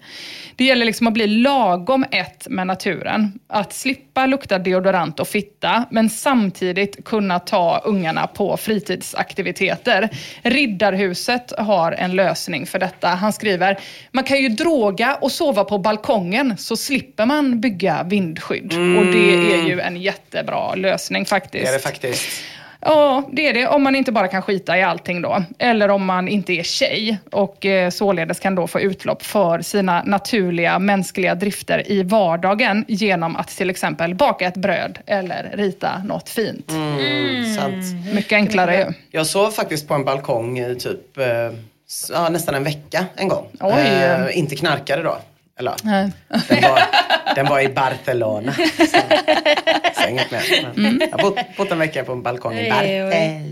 Det gäller liksom att bli lagom ett med naturen. Att slippa lukta deodorant och fitta, men samtidigt kunna ta ungarna på fritidsaktiviteter. Riddarhuset har en lösning för detta. Han skriver, man kan ju droga och sova på balkongen så slipper man bygga vindskydd. Och det är ju en jättebra lösning faktiskt. Det är det faktiskt. Ja, det är det. Om man inte bara kan skita i allting då. Eller om man inte är tjej och eh, således kan då få utlopp för sina naturliga mänskliga drifter i vardagen genom att till exempel baka ett bröd eller rita något fint. Mm, sant. Mycket enklare ju. Jag sov faktiskt på en balkong i typ eh, ja, nästan en vecka en gång. Oj. Eh, inte knarkade då. Eller, Nej. den, var, den var i Barcelona. Så, så inget mer. Mm. Jag har bott, bott en vecka på en balkong i. Barcelona.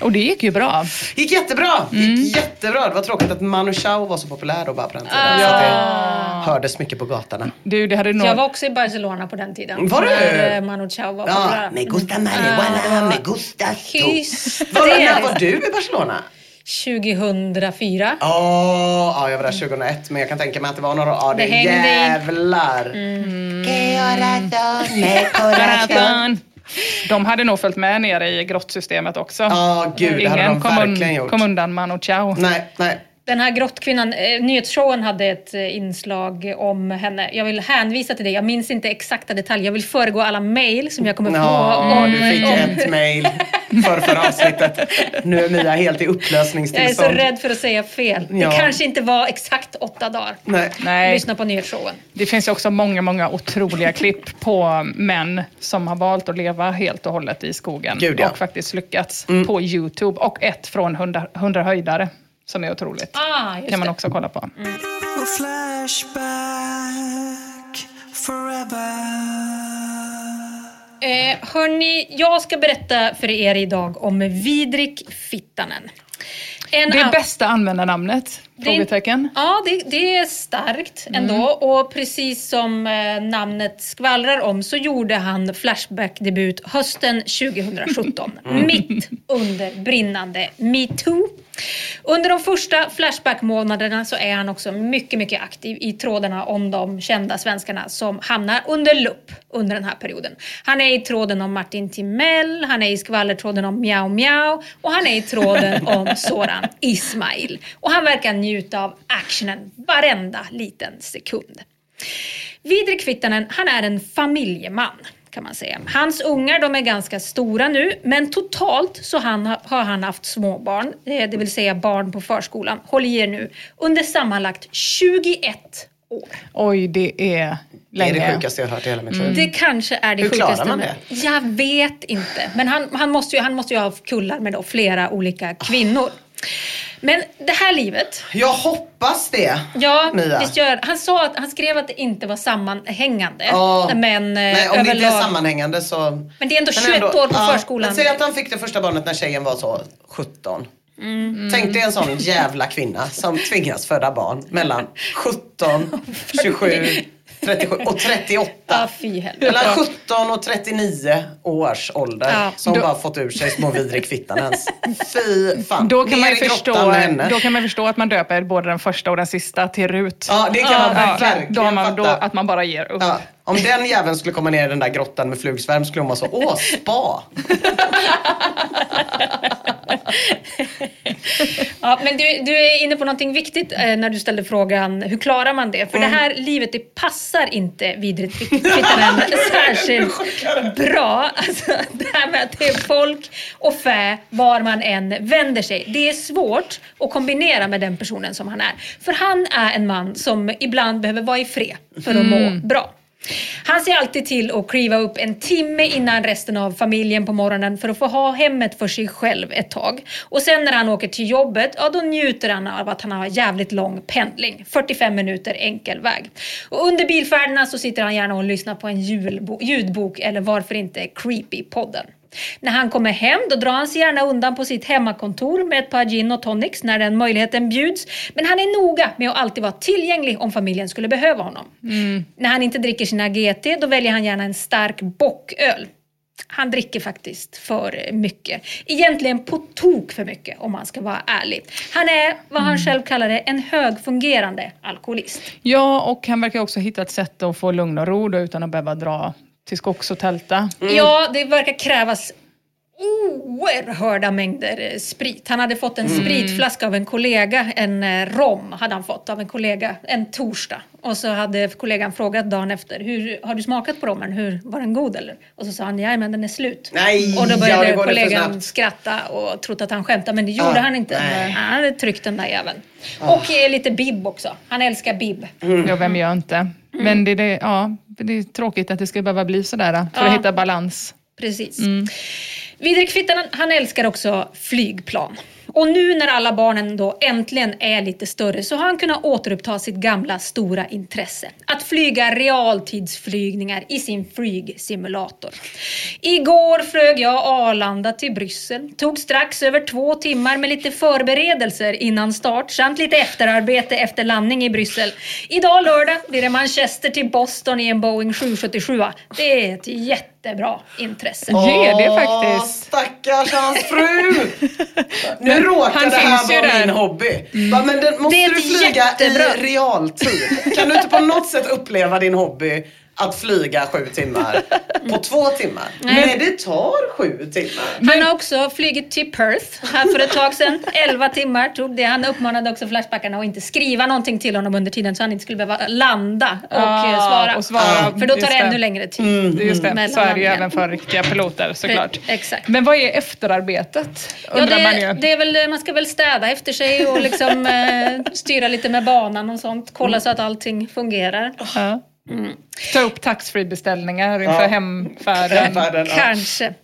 Och det gick ju bra. gick jättebra! Mm. gick jättebra. Det var tråkigt att Manu Chao var så populär då bara på den tiden. Så att det hördes mycket på gatorna. Du, det hade nog... Jag var också i Barcelona på den tiden. Var du? Eh, Manu Chao var Ja, populär. me gusta marijuana, me gusta to. Hysteriskt. Var, när var du i Barcelona? 2004. Åh, ja, jag var där 2001 men jag kan tänka mig att det var några Ja, det, Det hängde jävlar. Mm. Corazón. De hade nog följt med ner i grottsystemet också. Ja, gud, det hade de kom, verkligen gjort. kom undan Manu Chao. Nej, nej. Den här grottkvinnan, eh, nyhetsshowen hade ett eh, inslag om henne. Jag vill hänvisa till det. Jag minns inte exakta detaljer. Jag vill föregå alla mejl som jag kommer få. Ja, om, du fick om, ett mail. för förra avsnittet. Nu är Mia helt i Jag är upplösningstillstånd. så rädd för att säga fel. Ja. Det kanske inte var exakt åtta dagar. Nej. Nej. Lyssna på nyhetsshowen. Det finns ju också många, många otroliga klipp på män som har valt att leva helt och hållet i skogen Gud, ja. Mm. och faktiskt lyckats på Youtube. Och ett från 100, 100 höjdare som är otroligt. Ah, just kan man det. också kolla på. Eh, hörni, jag ska berätta för er idag om Vidrik Fittanen. En Det bästa användarnamnet? Frågetecken. Ja, det, det är starkt ändå. Och precis som eh, namnet skvallrar om så gjorde han Flashback-debut hösten 2017. Mitt under brinnande metoo. Under de första Flashback-månaderna så är han också mycket, mycket aktiv i trådarna om de kända svenskarna som hamnar under lupp under den här perioden. Han är i tråden om Martin Timell, han är i skvallertråden om Miao Miao och han är i tråden om Soran Ismail. Och han verkar njuta av actionen varenda liten sekund. Vidrik Vittanen, han är en familjeman kan man säga. Hans ungar de är ganska stora nu, men totalt så han, har han haft småbarn, eh, det vill säga barn på förskolan, håll i er nu, under sammanlagt 21 år. Oj, det är Det är länge. det sjukaste jag har hört i hela mitt liv. Det kanske är det Hur klarar sjukaste. man med- det? Jag vet inte. Men han, han, måste ju, han måste ju ha kullar med då flera olika kvinnor. Men det här livet, Jag hoppas det. ja, Mia. visst gör han sa att han skrev att det inte var sammanhängande. Ja. Men eh, Nej, om det inte är överlag. på så... Men det är ändå Men 21 år på förskolan. Men säg att han fick det första barnet när tjejen var så 17. Mm. Tänk dig en sån jävla kvinna som tvingas föda barn mellan 17, 27, 37 och 38. Ja, fy. Mellan 17 och 39 års ålder. Ja. Som Då- bara fått ur sig små Vidrik Fittanens. Fy fan. Då kan, Ner man förstå, då kan man förstå att man döper både den första och den sista till Rut. Ja, det kan man verkligen då har man, då. Att man bara ger upp. Ja, om den jäveln skulle komma ner i den där grottan med flugsvärm skulle hon vara så, åh, spa. Ja, men du, du är inne på någonting viktigt eh, när du ställde frågan hur klarar man det? För det här livet det passar inte vidrigt Fittanen särskilt bra. Alltså, det här med att det är folk och fä var man än vänder sig. Det är svårt att kombinera med den personen som han är. För han är en man som ibland behöver vara i fred för att må bra. Han ser alltid till att kliva upp en timme innan resten av familjen på morgonen för att få ha hemmet för sig själv ett tag. Och sen när han åker till jobbet, ja då njuter han av att han har jävligt lång pendling. 45 minuter enkel väg. Och under bilfärderna så sitter han gärna och lyssnar på en julbo- ljudbok eller varför inte Creepy-podden. När han kommer hem då drar han sig gärna undan på sitt hemmakontor med ett par gin och tonics när den möjligheten bjuds. Men han är noga med att alltid vara tillgänglig om familjen skulle behöva honom. När han inte dricker sina GT då väljer han gärna en stark bocköl. Han dricker faktiskt för mycket. Egentligen på tok för mycket om man ska vara ärlig. Han är vad han själv kallar det, en högfungerande alkoholist. Ja, och han verkar också hitta ett sätt att få lugn och ro då, utan att behöva dra till skogs och tälta. Ja, det verkar krävas oerhörda mängder eh, sprit. Han hade fått en spritflaska av en kollega, en eh, rom hade han fått av en kollega en torsdag. Och så hade kollegan frågat dagen efter, hur, har du smakat på rommen? Hur, var den god eller? Och så sa han, ja men den är slut. Nej, och då ja, började för kollegan skratta och trodde att han skämtade, men det gjorde Ja, han inte. nej. Han hade tryckt den där jäveln. Och eh, lite bibb också. Han älskar bibb. Ja, vem gör inte? Men det, det, ja, det är tråkigt att det ska behöva bli sådär för att Ja. hitta balans. Precis. Vidrik Fittanen, han älskar också flygplan. Och nu när alla barnen då äntligen är lite större så har han kunnat återuppta sitt gamla stora intresse. Att flyga realtidsflygningar i sin flygsimulator. Igår flög jag Arlanda till Bryssel. Tog strax över två timmar med lite förberedelser innan start samt lite efterarbete efter landning i Bryssel. Idag lördag blir det Manchester till Boston i en Boeing 777. Det är ett jätte jättebra intresse. Ge det Åh, faktiskt. stackars hans fru! Nu råkar han det här vara där. min hobby. Va, men den, måste du flyga jättebra- i realtid? Kan du inte på något sätt uppleva din hobby att flyga sju timmar på två timmar. Nej. Nej, det tar sju timmar. Han har också flugit till Perth här för ett tag sedan. 11 timmar tog det. Han uppmanade också Flashbackarna att inte skriva någonting till honom under tiden så han inte skulle behöva landa och Ja, eh, svara. och svara. För då tar det det. ännu längre tid. Mm. Just det, så är det ju även för riktiga piloter såklart. Exakt. Men vad är efterarbetet? Ja, Undrar man det, ju. det är väl, man ska väl städa efter sig och liksom, eh, styra lite med banan och sånt. Kolla så att allting fungerar. Ja. Ta upp taxfree-beställningar inför Ja. hemfärden. Hemfärden, ja. Kanske.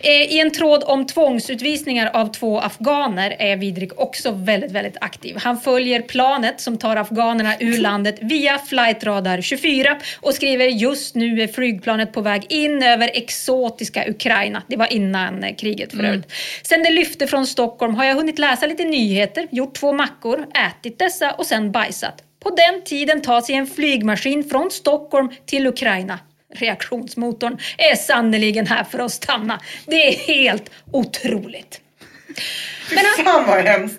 Eh, I en tråd om tvångsutvisningar av två afghaner är Vidrik också väldigt, väldigt aktiv. Han följer planet som tar afghanerna ur landet via flightradar 24 och skriver just nu är flygplanet på väg in över exotiska Ukraina. Det var innan eh, kriget för övrigt. Sen det lyfte från Stockholm har jag hunnit läsa lite nyheter, gjort två mackor, ätit dessa och sen bajsat. På den tiden tar sig en flygmaskin från Stockholm till Ukraina. Reaktionsmotorn är sannoliken här för att stanna. Det är helt otroligt. Fy fan vad hemskt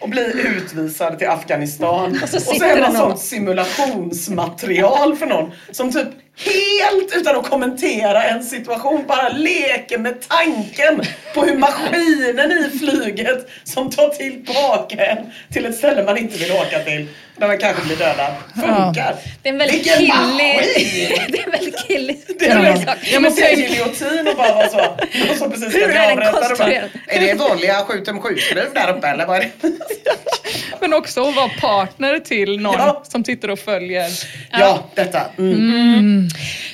att bli utvisad till Afghanistan. Och så, sitter är det man någon. sånt simulationsmaterial för någon som typ helt utan att kommentera en situation bara leker med tanken på hur maskinen i flyget som tar tillbaka en till ett ställe man inte vill åka till där man kanske blir dödad funkar. Det är en väldigt Vilken killig... maskin! det är en väldigt killig Det är sak. jag måste säga giljotin och bara vara så. Någon som precis ska bli avrättad? Är det vanliga 7 7 skruv där uppe eller vad är det? Men också att vara partner till någon Ja. som sitter och följer. Ja, detta. Mm.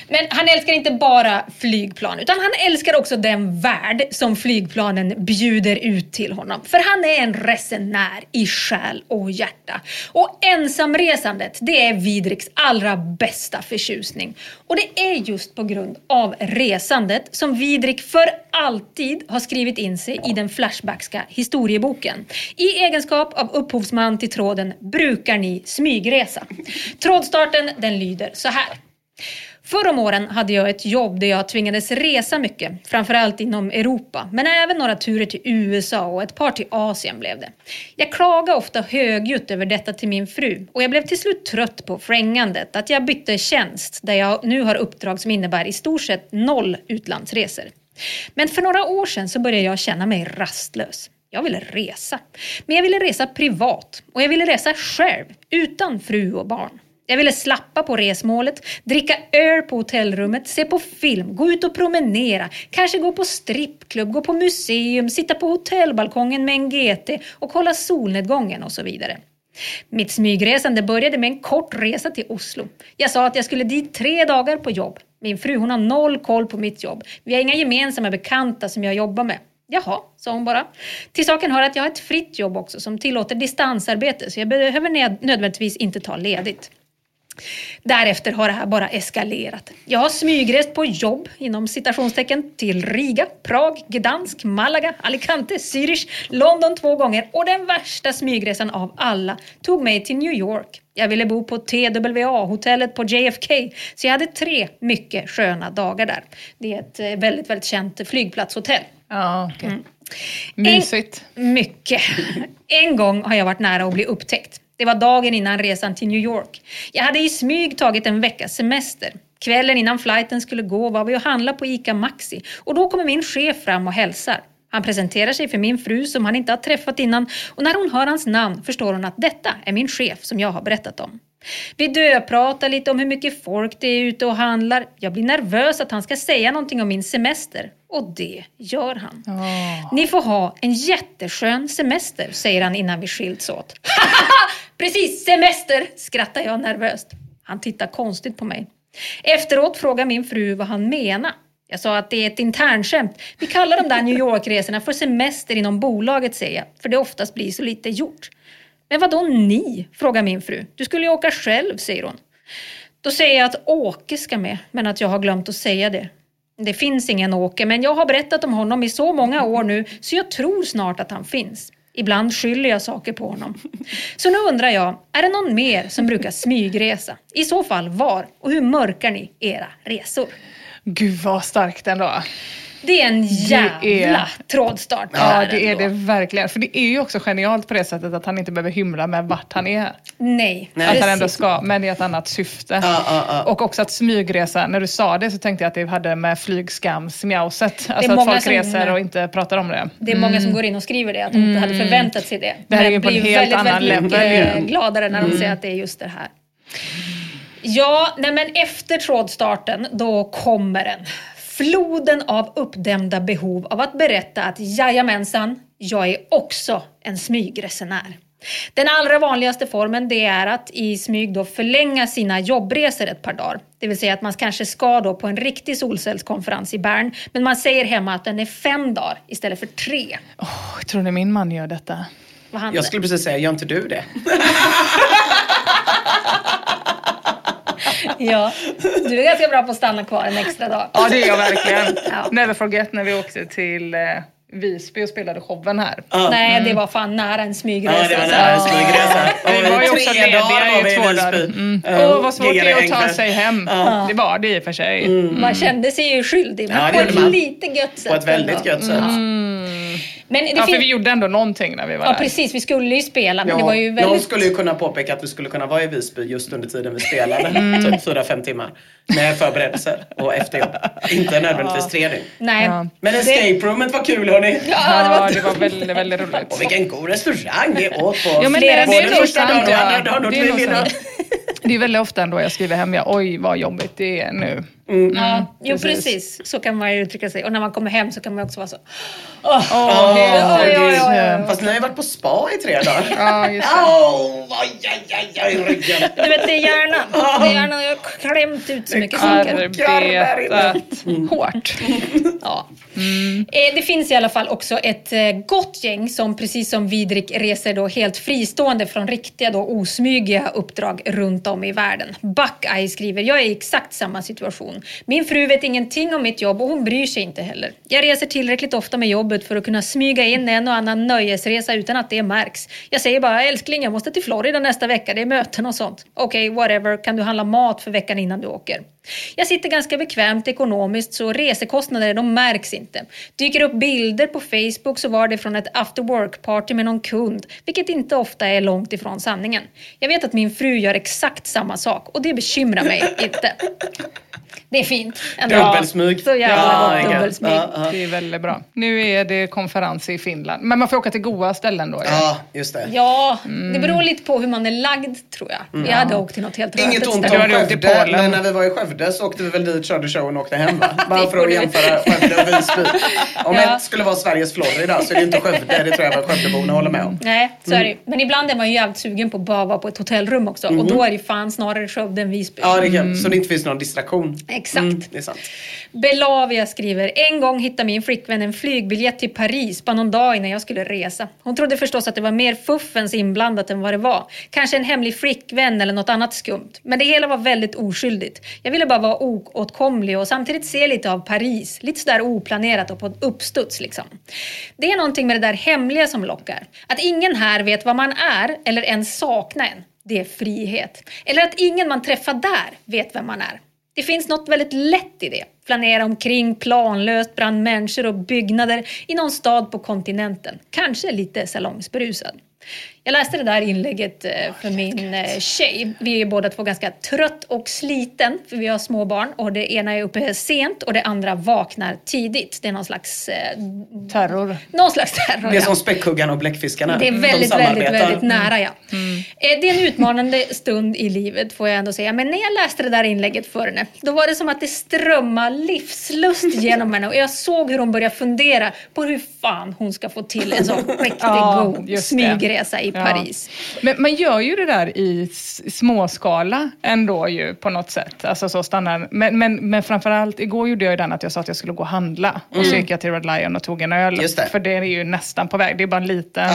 Men han älskar inte bara flygplan, utan han älskar också den värld som flygplanen bjuder ut till honom. För han är en resenär i själ och hjärta. Och ensamresandet, det är Vidriks allra bästa förtjusning. Och det är just på grund av resandet som Vidrik för alltid har skrivit in sig i den Flashbackska historieboken. I egenskap av upphovsman till tråden brukar ni smygresa. Trådstarten den lyder så här. Förr om åren hade jag ett jobb där jag tvingades resa mycket, framförallt inom Europa, men även några turer till USA och ett par till Asien blev det. Jag klagade ofta högljutt över detta till min fru och jag blev till slut trött på frängandet att jag bytte tjänst där jag nu har uppdrag som innebär i stort sett noll utlandsresor. Men för några år sedan så började jag känna mig rastlös. Jag ville resa. Men jag ville resa privat och jag ville resa själv, utan fru och barn. Jag ville slappa på resmålet, dricka öl på hotellrummet, se på film, gå ut och promenera, kanske gå på strippklubb, gå på museum, sitta på hotellbalkongen med en GT och kolla solnedgången och så vidare. Mitt smygresande började med en kort resa till Oslo. Jag sa att jag skulle dit tre dagar på jobb. Min fru hon har noll koll på mitt jobb. Vi har inga gemensamma bekanta som jag jobbar med. Jaha, sa hon bara. Till saken hör att jag har ett fritt jobb också som tillåter distansarbete så jag behöver nödvändigtvis inte ta ledigt. Därefter har det här bara eskalerat. Jag har smygrest på jobb inom citationstecken till Riga, Prag, Gdansk, Malaga, Alicante, Zürich, London två gånger och den värsta smygresan av alla tog mig till New York. Jag ville bo på TWA-hotellet på JFK så jag hade tre mycket sköna dagar där. Det är ett eh, väldigt, väldigt känt flygplatshotell. Ja, okej. Mm. Mysigt. En, mycket. En gång har jag varit nära att bli upptäckt. Det var dagen innan resan till New York. Jag hade i smyg tagit en veckas semester. Kvällen innan flighten skulle gå var vi och handlade på ICA Maxi och då kommer min chef fram och hälsar. Han presenterar sig för min fru som han inte har träffat innan och när hon hör hans namn förstår hon att detta är min chef som jag har berättat om. Vi döpratar lite om hur mycket folk det är ute och handlar. Jag blir nervös att han ska säga någonting om min semester. Och det gör han. Ni får ha en jätteskön semester, säger han innan vi skilts åt. Precis, semester, skrattar jag nervöst. Han tittar konstigt på mig. Efteråt frågar min fru vad han menar. Jag sa att det är ett internskämt. Vi kallar de där New York-resorna för semester inom bolaget, säger jag, för det oftast blir så lite gjort. Men vad då ni? frågar min fru. Du skulle ju åka själv, säger hon. Då säger jag att Åke ska med, men att jag har glömt att säga det. Det finns ingen Åke, men jag har berättat om honom i så många år nu så jag tror snart att han finns. Ibland skyller jag saker på honom. Så nu undrar jag, är det någon mer som brukar smygresa? I så fall var och hur mörkar ni era resor? Gud vad starkt ändå. Det är en jävla är- trådstart. Ja, det är ändå. det verkligen. För det är ju också genialt på det sättet att han inte behöver hymla med vart han är. Nej, Att han ändå ska, men i ett annat syfte. Ja, ja, ja. Och också att smygresa, när du sa det så tänkte jag att det hade med flygskams-mjauset. Alltså många att folk som- reser och inte pratar om det. Det är många som går in och skriver det, att de inte hade förväntat sig det. Det här är ju på en blir helt väldigt, annan väldigt level ju. gladare när de Mm. säger att det är just det här. Ja, nej men efter trådstarten, då kommer den. Floden av uppdämda behov av att berätta att jajamensan, jag är också en smygresenär. Den allra vanligaste formen det är att i smyg då förlänga sina jobbresor ett par dagar. Det vill säga att man kanske ska då på en riktig solcellskonferens i Bern, men man säger hemma att den är fem dagar istället för tre. Oh, tror ni min man gör detta? Jag skulle precis säga, gör inte du det? Ja, du är ganska bra på att stanna kvar en extra dag. Ja, det är jag verkligen. Ja. Never forget när vi åkte till eh, Visby och spelade showen här. Nej, det var fan nära en smygresa. Ja, det var nära en smygresa. Vi var ju också lediga i två dagar. Mm. Ja, Åh, vad svårt det är att ta sig hem. Ja. Det var det i och för sig. Man kände sig ju skyldig, men Ja, på ett man. lite gött sätt. På ett väldigt gött sätt. Men det Ja, för vi gjorde ändå någonting när vi var Ja, där. precis. Vi skulle ju spela, men Ja, det var ju Någon väldigt... skulle ju kunna påpeka att vi skulle kunna vara i Visby just under tiden vi spelade. Mm. Typ 4-5 timmar. Med förberedelser och efterjobb. Inte nödvändigtvis tre dygn. Nej. Ja. Men escape roomet var kul hörni. Ja, det var... Ja, det var väldigt, väldigt roligt. Och vilken god restaurang vi åt på. Ja, men det, det är både första dagen och andra ja. dagen och Det är nog tredje dagen. sant. Det är väldigt ofta ändå jag skriver hem, ja, oj vad jobbigt det är nu. Ja, jo precis. precis. Så kan man ju uttrycka sig. Och när man kommer hem så kan man också vara så... Helt oj, oj, oj, seriöst. oj. Fast ni har ju varit på spa i tre dagar. Ja, just det. Åh, aj, aj, aj, aj, ryggen. Du vet, det är hjärnan. Det är hjärnan. Jag har klämt ut så mycket saker. Arbetat hårt. Ja. Eh, Det finns i alla fall också ett eh, gott gäng som precis som Vidrik reser då helt fristående från riktiga då osmygiga uppdrag runt om i världen. Buckeye skriver, jag är i exakt samma situation. Min fru vet ingenting om mitt jobb och hon bryr sig inte heller. Jag reser tillräckligt ofta med jobbet för att kunna smyga in en och annan nöjesresa utan att det märks. Jag säger bara, älskling jag måste till Florida nästa vecka, det är möten och sånt. Okej, whatever, kan du handla mat för veckan innan du åker? Jag sitter ganska bekvämt ekonomiskt så resekostnader de märks inte. Dyker upp bilder på Facebook så var det från ett after work-party med någon kund, vilket inte ofta är långt ifrån sanningen. Jag vet att min fru gör exakt samma sak och det bekymrar mig inte. Det är fint. ändå. Dubbelsmyg. Så jävla Ja, dubbelsmyg. ja, ja. Det är väldigt bra. Nu är det konferens i Finland. Men man får åka till goa ställen då. Ja. Ja, just det. Ja, det beror lite på hur man är lagd tror jag. Jag hade åkt till något helt Mm. Inget ont om Skövde, men när vi var i Skövde så åkte vi väl dit, körde showen och åkte hem va? Bara för att jämföra Skövde och Visby. Om Ja. ett skulle vara Sveriges Florida så är det inte Skövde, det tror jag väl Skövdeborna håller med om. Nej, så Mm. är det ju. Men ibland är man ju jävligt sugen på att bara vara på ett hotellrum också. Och då är det fan snarare Skövde än Visby. Ja, det kan, så det inte finns någon distraktion. Exakt. Mm, det är sant. Belavia skriver, en gång hittade min flickvän en flygbiljett till Paris bara någon dag innan jag skulle resa. Hon trodde förstås att det var mer fuffens inblandat än vad det var. Kanske en hemlig flickvän eller något annat skumt. Men det hela var väldigt oskyldigt. Jag ville bara vara oåtkomlig och samtidigt se lite av Paris. Lite sådär oplanerat och på uppstuds liksom. Det är någonting med det där hemliga som lockar. Att ingen här vet vad man är eller ens saknar en. Det är frihet. Eller att ingen man träffar där vet vem man är. Det finns något väldigt lätt i det. Planera omkring planlöst bland människor och byggnader i någon stad på kontinenten. Kanske lite salongsberusad. Jag läste det där inlägget eh, för min eh, tjej. Vi är ju båda två ganska trött och sliten för vi har små barn och det ena är uppe sent och det andra vaknar tidigt. Det är någon slags, eh, Terror. någon slags terror. Det är ja. som späckhuggarna och bläckfiskarna. Det är De väldigt, väldigt, väldigt nära ja. Eh, Det är en utmanande stund i livet får jag ändå säga. Men när jag läste det där inlägget för henne, då var det som att det strömmade livslust genom henne. Och jag såg hur hon började fundera på hur fan hon ska få till en sån riktigt Ja, god smygresa i. Paris. Men man gör ju det där i småskala ändå ju på något sätt. Alltså så stannar, men, men, men framförallt, igår gjorde jag ju den att jag sa att jag skulle gå och handla. Och så gick jag till Red Lion och tog en öl. Mm. För det är ju nästan på väg. Det är bara en liten.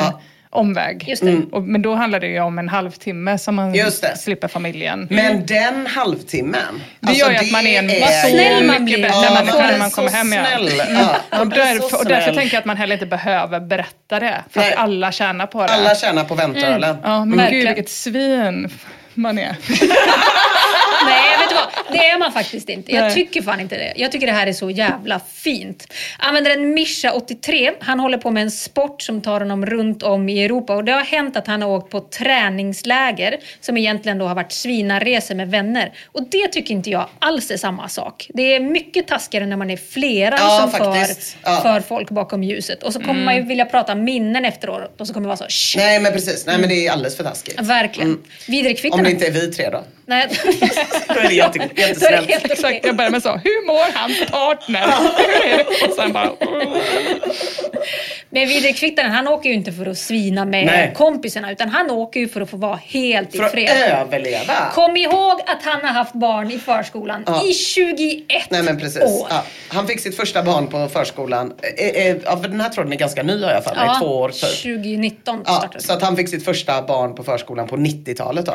Omväg. Just det. Och, men då handlar det ju om en halvtimme som man slipper familjen. Men den halvtimmen. Det gör ju att man är en Vad snäll man blir. Ja, när man, man när är man så kommer hem. Snäll. Mm. Ja, Och, är så därför, och därför tänker jag att man heller inte behöver berätta det. För Nej. att alla tjänar på det. Alla tjänar på väntölen. Ja, men Verkligen. gud vilket svin man är. Nej, vet du vad? Det är man faktiskt inte. Jag tycker fan inte det. Jag tycker det här är så jävla fint. Användaren Mischa83, han håller på med en sport som tar honom runt om i Europa. Och det har hänt att han har åkt på träningsläger som egentligen då har varit svinarresor med vänner. Och det tycker inte jag alls är samma sak. Det är mycket taskigare när man är flera Ja, som för. Ja. för folk bakom ljuset. Och så kommer Mm. man ju vilja prata minnen efteråt och så kommer det vara så. Nej men precis, nej men det är alldeles för taskigt. Verkligen. Mm. Vidrekvittarna. Om det inte är vi tre då. Nej. Då är det jätte, Då är jättesnällt. det helt. Exakt, jag börjar med så, hur mår hans partner? Och sen bara, Men Vidrekvittaren, han åker ju inte för att svina med Nej. kompisarna utan han åker ju för att få vara helt För i att fred. överleva. Kom ihåg att han har haft barn i förskolan Ja. i 21 Nej men precis. år. Ja. Han fick sitt första barn på förskolan. Eh, eh, Ja, för den här tråden är ganska ny har jag för mig. Ja, Två år typ. 2019 Ja, startade så att han fick sitt första barn på förskolan på 90-talet då.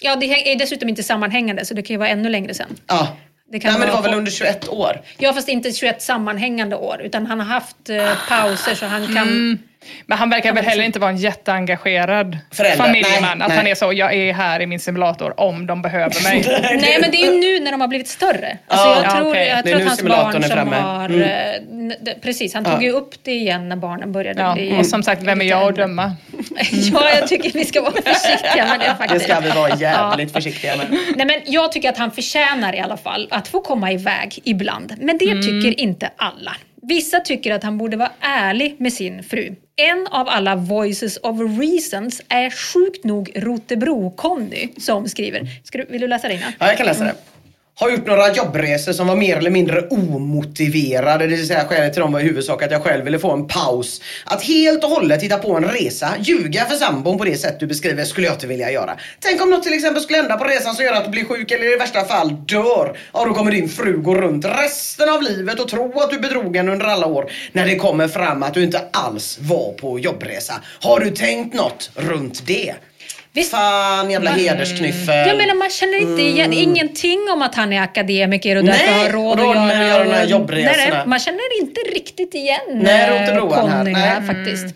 Ja, det är dessutom inte sammanhängande så det kan ju vara ännu längre sen. Ja. Det kan Nej men det var väl under 21 år? Ja, fast inte 21 sammanhängande år utan han har haft eh, pauser så han kan... Mm. Men han verkar väl heller inte vara en jätteengagerad Förälder. familjeman. Nej, att nej. han är så, jag är här i min simulator om de behöver mig. Nej men det är ju nu när de har blivit större. Alltså, Ja, jag tror, okej. jag Det är tror nu att hans barn som framme. har... Mm. eh, Precis, han Ja. tog ju upp det igen när barnen började Ja, bli... och som sagt, vem är jag att döma? ja, jag tycker vi ska vara försiktiga med det Det faktiskt. ska vi vara jävligt försiktiga med. Nej, men jag tycker att han förtjänar i alla fall att få komma iväg ibland. Men det Mm. tycker inte alla. Vissa tycker att han borde vara ärlig med sin fru. En av alla voices of reasons är sjukt nog Rotebro-Conny som skriver. Ska du, vill du läsa det innan? Ja, jag kan läsa det. Har gjort några jobbresor som var mer eller mindre omotiverade. Det vill säga skälet till dem var i huvudsak att jag själv ville få en paus. Att helt och hållet hitta på en resa, ljuga för sambon på det sätt du beskriver skulle jag inte vilja göra. Tänk om något till exempel skulle hända på resan som gör att du blir sjuk eller i värsta fall dör. Ja, då kommer din fru gå runt resten av livet och tro att du bedrog henne under alla år när det kommer fram att du inte alls var på jobbresa. Har du tänkt något runt det? Visst. Fan jävla Man- hedersknyffel. Jag menar man känner inte igen ingenting om att han är akademiker och Mm. Nej, därför har råd att göra, de här jobbresorna. Nej, nej, man känner inte riktigt igen Nej, eh, Rotebroan här. Conny Nej. här faktiskt.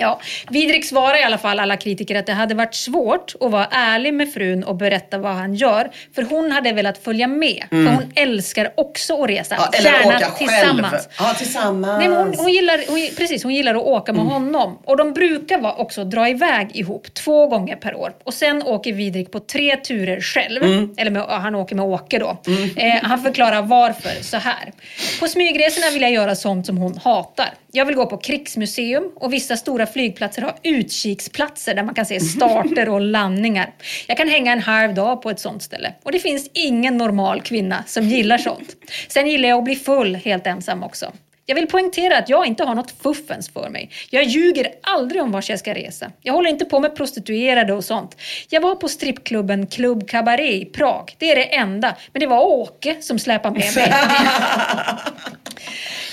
Ja, Vidrik svarar i alla fall alla kritiker att det hade varit svårt att vara ärlig med frun och berätta vad han gör. För hon hade velat följa med. Mm. För hon älskar också att resa. Ja, eller Gärna åka tillsammans. själv. Ja, tillsammans. Nej, hon, hon, gillar, hon, precis, hon gillar att åka Mm. med honom. Och de brukar vara också dra iväg ihop två gånger per år. Och sen åker Vidrik på tre turer själv. Mm. Eller med, han åker med Åke då. Eh, han förklarar varför så här. På smygresorna vill jag göra sånt som hon hatar. Jag vill gå på krigsmuseum och vissa stora flygplatser har utkiksplatser där man kan se starter och landningar. Jag kan hänga en halv dag på ett sånt ställe. Och det finns ingen normal kvinna som gillar sånt. Sen gillar jag att bli full helt ensam också. Jag vill poängtera att jag inte har något fuffens för mig. Jag ljuger aldrig om vart jag ska resa. Jag håller inte på med prostituerade och sånt. Jag var på strippklubben Club Cabaret i Prag. Det är det enda. Men det var Åke som släpade med mig.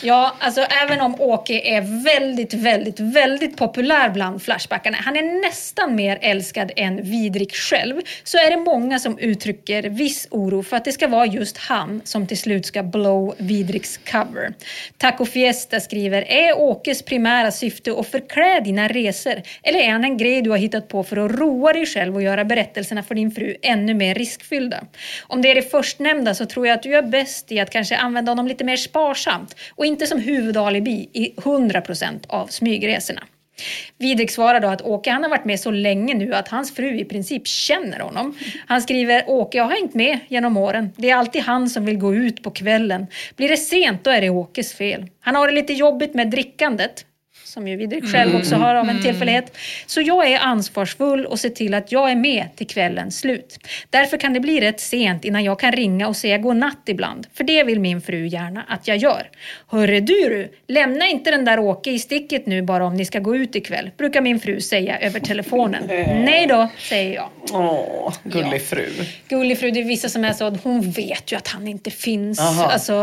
Ja, alltså även om Åke är väldigt, väldigt, väldigt populär bland Flashbackarna, han är nästan mer älskad än Vidrik själv, så är det många som uttrycker viss oro för att det ska vara just han som till slut ska blow Vidriks cover. Taco Fiesta skriver, är Åkes primära syfte att förklä dina resor? Eller är han en grej du har hittat på för att roa dig själv och göra berättelserna för din fru ännu mer riskfyllda? Om det är det förstnämnda så tror jag att du är bäst i att kanske använda honom lite mer sparsamt och inte som huvudalibi i 100% av smygresorna. Vidrik svarar då att Åke han har varit med så länge nu att hans fru i princip känner honom. Han skriver Åke, jag har hängt med genom åren. Det är alltid han som vill gå ut på kvällen. Blir det sent då är det Åkes fel. Han har det lite jobbigt med drickandet som ju Vidrik själv också har av en tillfällighet. Så jag är ansvarsfull och ser till att jag är med till kvällens slut. Därför kan det bli rätt sent innan jag kan ringa och säga godnatt ibland. För det vill min fru gärna att jag gör. Hörre du du, lämna inte den där Åke i sticket nu bara om ni ska gå ut ikväll, brukar min fru säga över telefonen. Nej då, säger jag. Åh, gullig fru. Gullig fru, det är vissa som är så att hon vet ju att han inte finns. Aha. Alltså,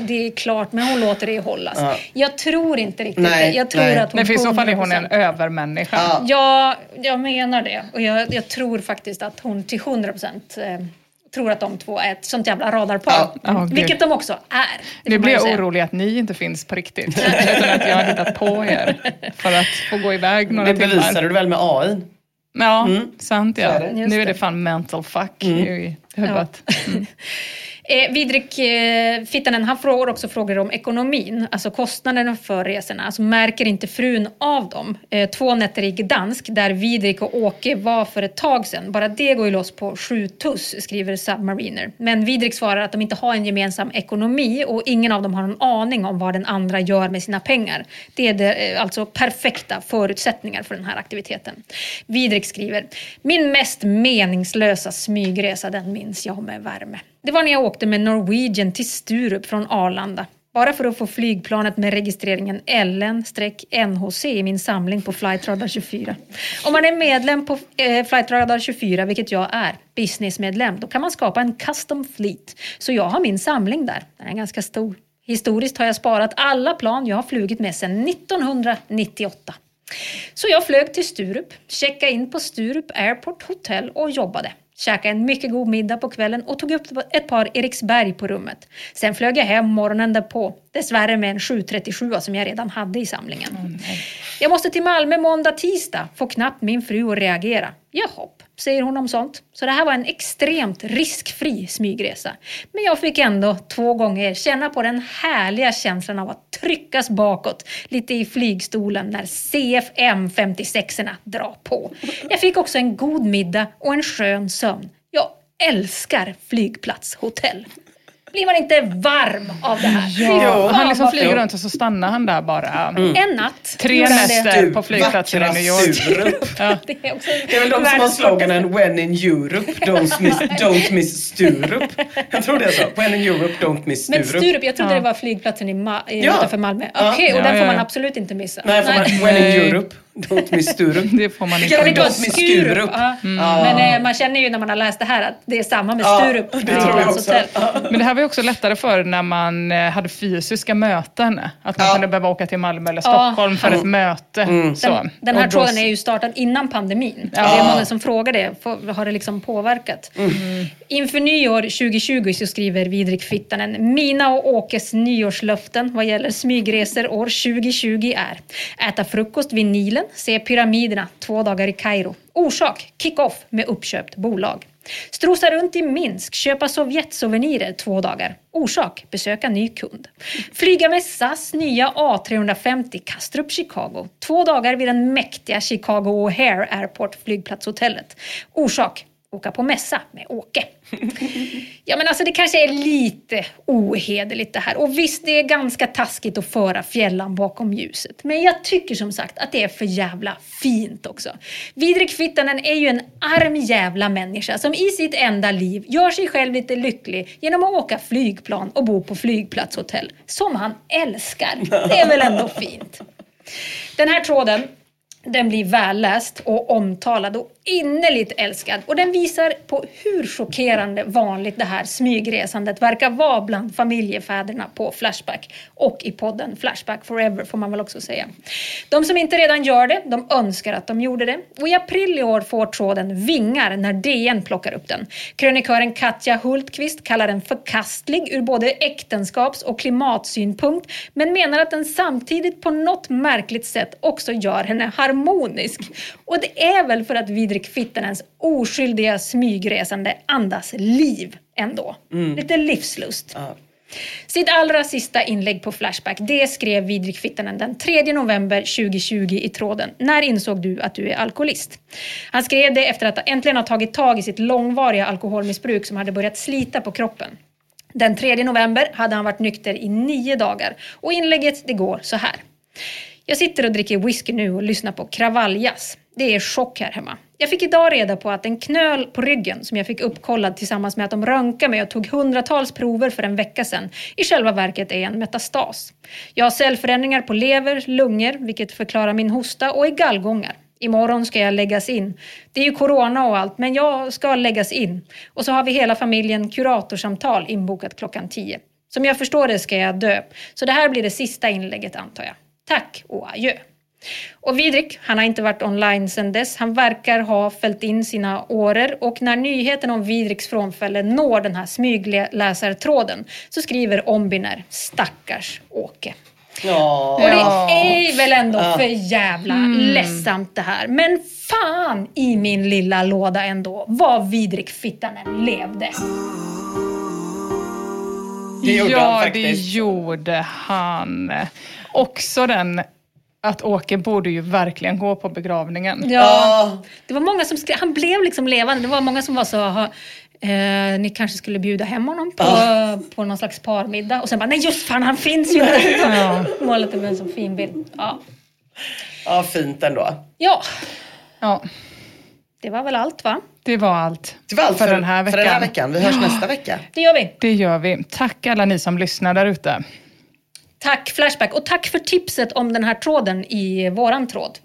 det är klart, men hon låter det hållas. Ja. Jag tror inte riktigt Nej, det. Jag tror nej. Att hon Men för i så fall är hon en 100% övermänniska. Ja, jag menar det. Och jag, jag tror faktiskt att hon till 100 procent eh, tror att de två är ett sånt jävla radarpar. Ja, gud. Vilket de också är. det Nu blir jag orolig att ni inte finns på riktigt. Utan att jag har hittat på er för att få gå iväg några Det bevisade timmar. du väl med AI? Ja, sant Så ja. är. Nu är det fan mental fuck i huvudet. Mm. Eh, Vidrik eh, Fittanen, han frågar också frågor om ekonomin, alltså kostnaderna för resorna. Alltså märker inte frun av dem? Eh, två nätter i Gdansk, där Vidrik och Åke var för ett tag sedan. Bara det går ju loss på sju tuss, skriver Submariner. Men Vidrik svarar att de inte har en gemensam ekonomi och ingen av dem har någon aning om vad den andra gör med sina pengar. Det är det, eh, alltså perfekta förutsättningar för den här aktiviteten. Vidrik skriver, min mest meningslösa smygresa den minns jag med värme. Det var när jag åkte med Norwegian till Sturup från Arlanda. Bara för att få flygplanet med registreringen LN-NHC i min samling på Flightradar 24. Om man är medlem på eh, Flightradar 24, vilket jag är, businessmedlem, då kan man skapa en custom fleet. Så jag har min samling där. Den är ganska stor. Historiskt har jag sparat alla plan jag har flugit med sedan 1998. Så jag flög till Sturup, checkade in på Sturup Airport Hotel och jobbade. Käkade en mycket god middag på kvällen och tog upp ett par Eriksberg på rummet. Sen flög jag hem morgonen därpå. Dessvärre med en 737 som jag redan hade i samlingen. Jag måste till Malmö måndag, tisdag. Får knappt min fru att reagera. Jahopp, säger hon om sånt. Så det här var en extremt riskfri smygresa. Men jag fick ändå två gånger känna på den härliga känslan av att tryckas bakåt lite i flygstolen när CFM 56orna drar på. Jag fick också en god middag och en skön sömn. Jag älskar flygplatshotell. Blir man inte varm av det här? Ja, han liksom flyger runt och så stannar han där bara. En natt. Tre nätter på flygplatsen i New York. Sturup. Ja. Det är, också Det är väl de som har sloganen When in Europe, don't miss, don't miss Sturup. Jag tror det är så. When in Europe, don't miss Men Sturup. Sturup, jag trodde det var flygplatsen i Ma- i- Ja. utanför Malmö. Ja. Okej, och Ja, den får ja, man ja. absolut inte missa. Nej, får man, when in Europe, don't miss Sturup. Det får man inte. kan Det don't miss Skurup. Ja. Ja. Men eh, man känner ju när man har läst det här att det är samma med Ja, Sturup. det tror jag också. Men det här var ju också lättare för när man eh, hade fysiska möten. Att man Ja. kunde behöva åka till Malmö eller Ja. Stockholm för ett möte. Så. Den, den här tråden är ju startad innan pandemin. Det är många som frågar det. Har det liksom påverkat? Inför nyår 2020 så skriver Vidrik Fittanen Mina och Åkes nyårslöften vad gäller smygresor år 2020 är Äta frukost vid Nilen, se pyramiderna två dagar i Kairo. Orsak, kick-off med uppköpt bolag. Strosa runt i Minsk, köpa Sovjetsouvenirer två dagar. Orsak, besöka ny kund. Flyga med SAS nya A350 Kastrup Chicago. Två dagar vid den mäktiga Chicago O'Hare Airport flygplatshotellet. Orsak, åka på mässa med Åke. Ja men alltså det kanske är lite ohederligt det här. Och visst, det är ganska taskigt att föra fjällan bakom ljuset. Men jag tycker som sagt att det är för jävla fint också. Vidrik Fittanen är ju en arm jävla människa som i sitt enda liv gör sig själv lite lycklig genom att åka flygplan och bo på flygplatshotell. Som han älskar. Det är väl ändå fint. Den här tråden den blir välläst och omtalad och innerligt älskad. Och den visar på hur chockerande vanligt det här smygresandet verkar vara bland familjefäderna på Flashback. Och i podden Flashback Forever får man väl också säga. De som inte redan gör det, de önskar att de gjorde det. Och i april i år får tråden vingar när DN plockar upp den. Krönikören Katja Hultqvist kallar den förkastlig ur både äktenskaps och klimatsynpunkt men menar att den samtidigt på något märkligt sätt också gör henne harmonisk. Och det är väl för att vi Vidrik Fittanens oskyldiga smygresande andas liv ändå. Lite livslust. Sitt allra sista inlägg på Flashback, det skrev Vidrik Fittanen den 3 november 2020 i tråden. När insåg du att du är alkoholist? Han skrev det efter att äntligen ha tagit tag i sitt långvariga alkoholmissbruk som hade börjat slita på kroppen. Den 3 november hade han varit nykter i nio dagar och inlägget det går så här. Jag sitter och dricker whisky nu och lyssnar på kravalljazz. Det är chock här hemma. Jag fick idag reda på att en knöl på ryggen som jag fick uppkollad tillsammans med att de röntgade mig och tog hundratals prover för en vecka sedan i själva verket är en metastas. Jag har cellförändringar på lever, lungor, vilket förklarar min hosta och i gallgångar. Imorgon ska jag läggas in. Det är ju corona och allt, men jag ska läggas in. Och så har vi hela familjen kuratorsamtal inbokat klockan 10. Som jag förstår det ska jag dö. Så det här blir det sista inlägget antar jag. Tack och adjö. Och Vidrik, han har inte varit online sedan dess. Han verkar ha fällt in sina åror och när nyheten om Vidriks frånfälle når den här smygläsartråden så skriver Ombiner stackars Åke. Ja. Och det är väl ändå Ja. för jävla Mm. ledsamt det här. Men fan i min lilla låda ändå. Vad vidrig fittan än levde. Det gjorde ja, han det gjorde han. Också den att Åke borde ju verkligen gå på begravningen. Ja, det var många som skrev, han blev liksom levande. Det var många som var så, "Ha, eh, ni kanske skulle bjuda hem honom på, på någon slags parmiddag. Och sen bara, nej just fan han finns ju Ja. Målat med en så fin bild. Ja. Ja, fint ändå. ja, Ja, det var väl allt va? det var allt. Det var allt för, den här veckan. För den här veckan. Vi hörs nästa vecka. Det gör vi. Det gör vi. Tack alla ni som lyssnar där ute. Tack Flashback och tack för tipset om den här tråden i våran tråd.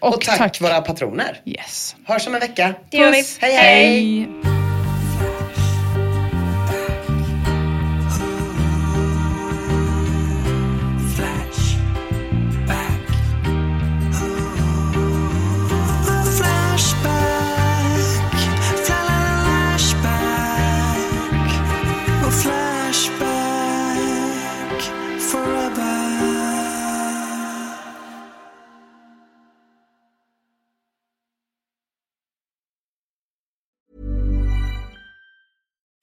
Och, tack, våra patroner. Yes. Hörs om en vecka. Det gör vi. Hej, hej. Hej.